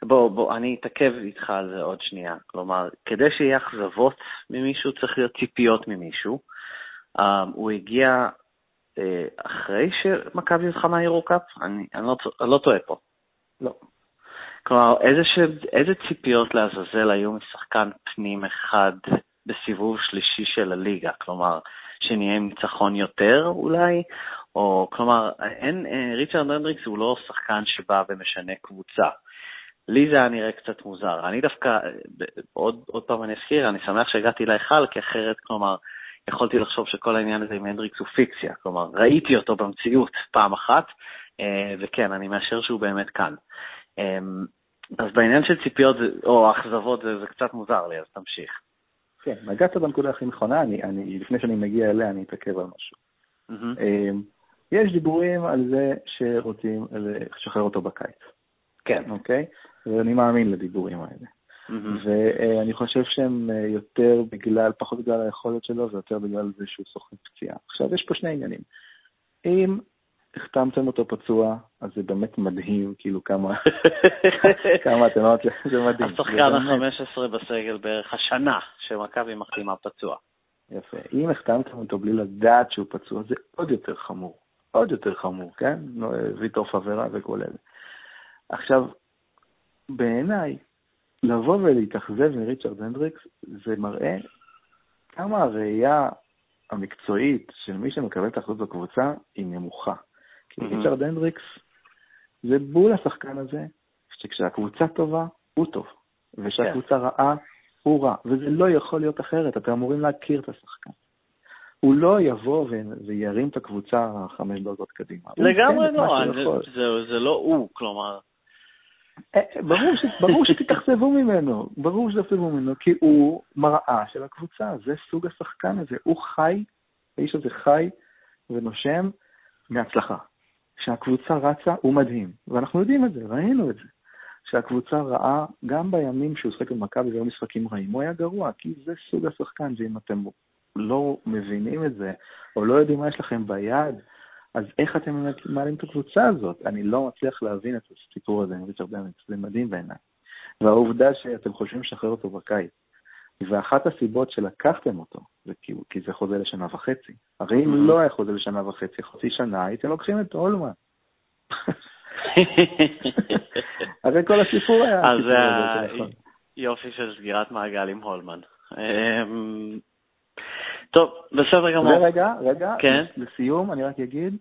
S1: בוא, בוא, אני אתעכב איתך על זה עוד שנייה. כלומר, כדי שיהיה אכזבות ממישהו, צריך להיות ציפיות ממישהו. Um, הוא הגיע uh, אחרי שמכבי זכה מהיורו-קאפ? אני, אני, לא, אני לא טועה פה.
S3: לא.
S1: כלומר, איזה, ש... איזה ציפיות לעזאזל היו משחקן פנים אחד בסיבוב שלישי של הליגה? כלומר, שנהיה עם ניצחון יותר אולי? או כלומר, אין, אה, ריצ'רד הנדריקס הוא לא שחקן שבא ומשנה קבוצה. לי זה היה נראה קצת מוזר. אני דווקא, עוד, עוד פעם אני אזכיר, אני שמח שהגעתי להיכל, כי אחרת, כלומר, יכולתי לחשוב שכל העניין הזה עם הנדריקס הוא פיקציה. כלומר, ראיתי אותו במציאות פעם אחת, אה, וכן, אני מאשר שהוא באמת כאן. אה, אז בעניין של ציפיות או אכזבות זה, זה קצת מוזר לי, אז תמשיך.
S3: כן, נגעת בנקודה הכי נכונה, אני, אני, לפני שאני מגיע אליה אני אתעכב על משהו. Mm-hmm. יש דיבורים על זה שרוצים לשחרר אותו בקיץ.
S1: כן.
S3: אוקיי? ואני מאמין לדיבורים האלה. Mm-hmm. ואני חושב שהם אה, יותר בגלל, פחות בגלל היכולת שלו, ויותר בגלל זה שהוא סוכן פציעה. עכשיו, יש פה שני עניינים. אם החתמתם אותו פצוע, אז זה באמת מדהים, כאילו כמה, כמה אתם אומרים, זה מדהים.
S1: השחקן ה-15 בסגל בערך השנה שמכבי מחתימה פצוע.
S3: יפה. אם החתמתם אותו בלי לדעת שהוא פצוע, זה עוד יותר חמור. עוד יותר חמור, כן? ויטור פאברה וכל אלה. עכשיו, בעיניי, לבוא ולהתאכזב מריצ'רד הנדריקס, זה מראה כמה הראייה המקצועית של מי שמקבל את האחריות בקבוצה היא נמוכה. כי mm-hmm. ריצ'רד הנדריקס זה בול השחקן הזה, שכשהקבוצה טובה, הוא טוב, וכשהקבוצה כן. רעה, הוא רע, וזה לא יכול להיות אחרת, אתם אמורים להכיר את השחקן. הוא לא יבוא וירים את הקבוצה חמש דרגות קדימה.
S1: לגמרי כן לא, זה, זה, זה לא הוא, כלומר,
S3: ברור, שתתאכזבו ממנו, ברור שתתאכזבו ממנו, כי הוא מראה של הקבוצה, זה סוג השחקן הזה, הוא חי, האיש הזה חי ונושם מהצלחה. כשהקבוצה רצה, הוא מדהים, ואנחנו יודעים את זה, ראינו את זה. כשהקבוצה רעה, גם בימים שהוא שחק במכבי והיו משחקים רעים, הוא היה גרוע, כי זה סוג השחקן, ואם אתם לא מבינים את זה, או לא יודעים מה יש לכם ביד, אז איך אתם מעלים את הקבוצה הזאת? אני לא מצליח להבין את הסיפור הזה, אני מבין הרבה באמת, זה מדהים בעיניי. והעובדה שאתם חושבים לשחרר אותו בקיץ, ואחת הסיבות שלקחתם אותו, זה כי, כי זה חוזה לשנה וחצי. הרי אם לא היה חוזה לשנה וחצי, חצי שנה, הייתם לוקחים את הולמן. הרי כל הסיפור היה...
S1: אז נכון. יופי של סגירת מעגל עם הולמן. טוב, בסדר גמור.
S3: ורגע, רגע, כן? לסיום אני רק אגיד,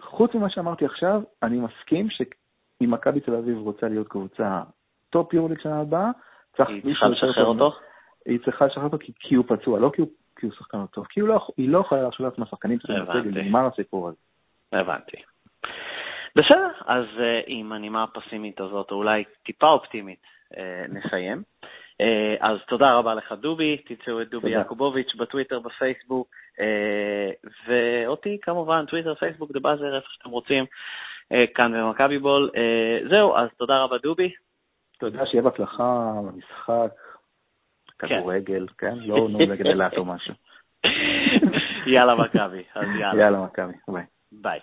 S3: חוץ ממה שאמרתי עכשיו, אני מסכים שאם מכבי תל אביב רוצה להיות קבוצה top יורוליג שנה הבאה,
S1: צריך היא צריכה לשחרר אותו?
S3: היא צריכה לשחרר אותו כי, כי הוא פצוע, לא כי הוא, כי הוא שחקן לא טוב, כי לא, היא לא יכולה להרשות לעצמה שחקנים לסגל, נגמר הסיפור הזה.
S1: הבנתי. בסדר, אז אה, עם הנימה הפסימית הזאת, או אולי טיפה אופטימית, אה, נסיים. אה, אז תודה רבה לך, דובי. תמצאו את דובי יעקובוביץ' בטוויטר, בפייסבוק, אה, ואותי כמובן, טוויטר, פייסבוק, The Buzzer, איפה שאתם רוצים, אה, כאן במכבי בול. זהו, אז תודה רבה, דובי.
S3: תודה, שיהיה בהצלחה במשחק, כן. כדורגל, כן? לא נו נגד אילת או משהו.
S1: יאללה, מכבי. אז יאללה.
S3: יאללה, מכבי. ביי.
S1: ביי.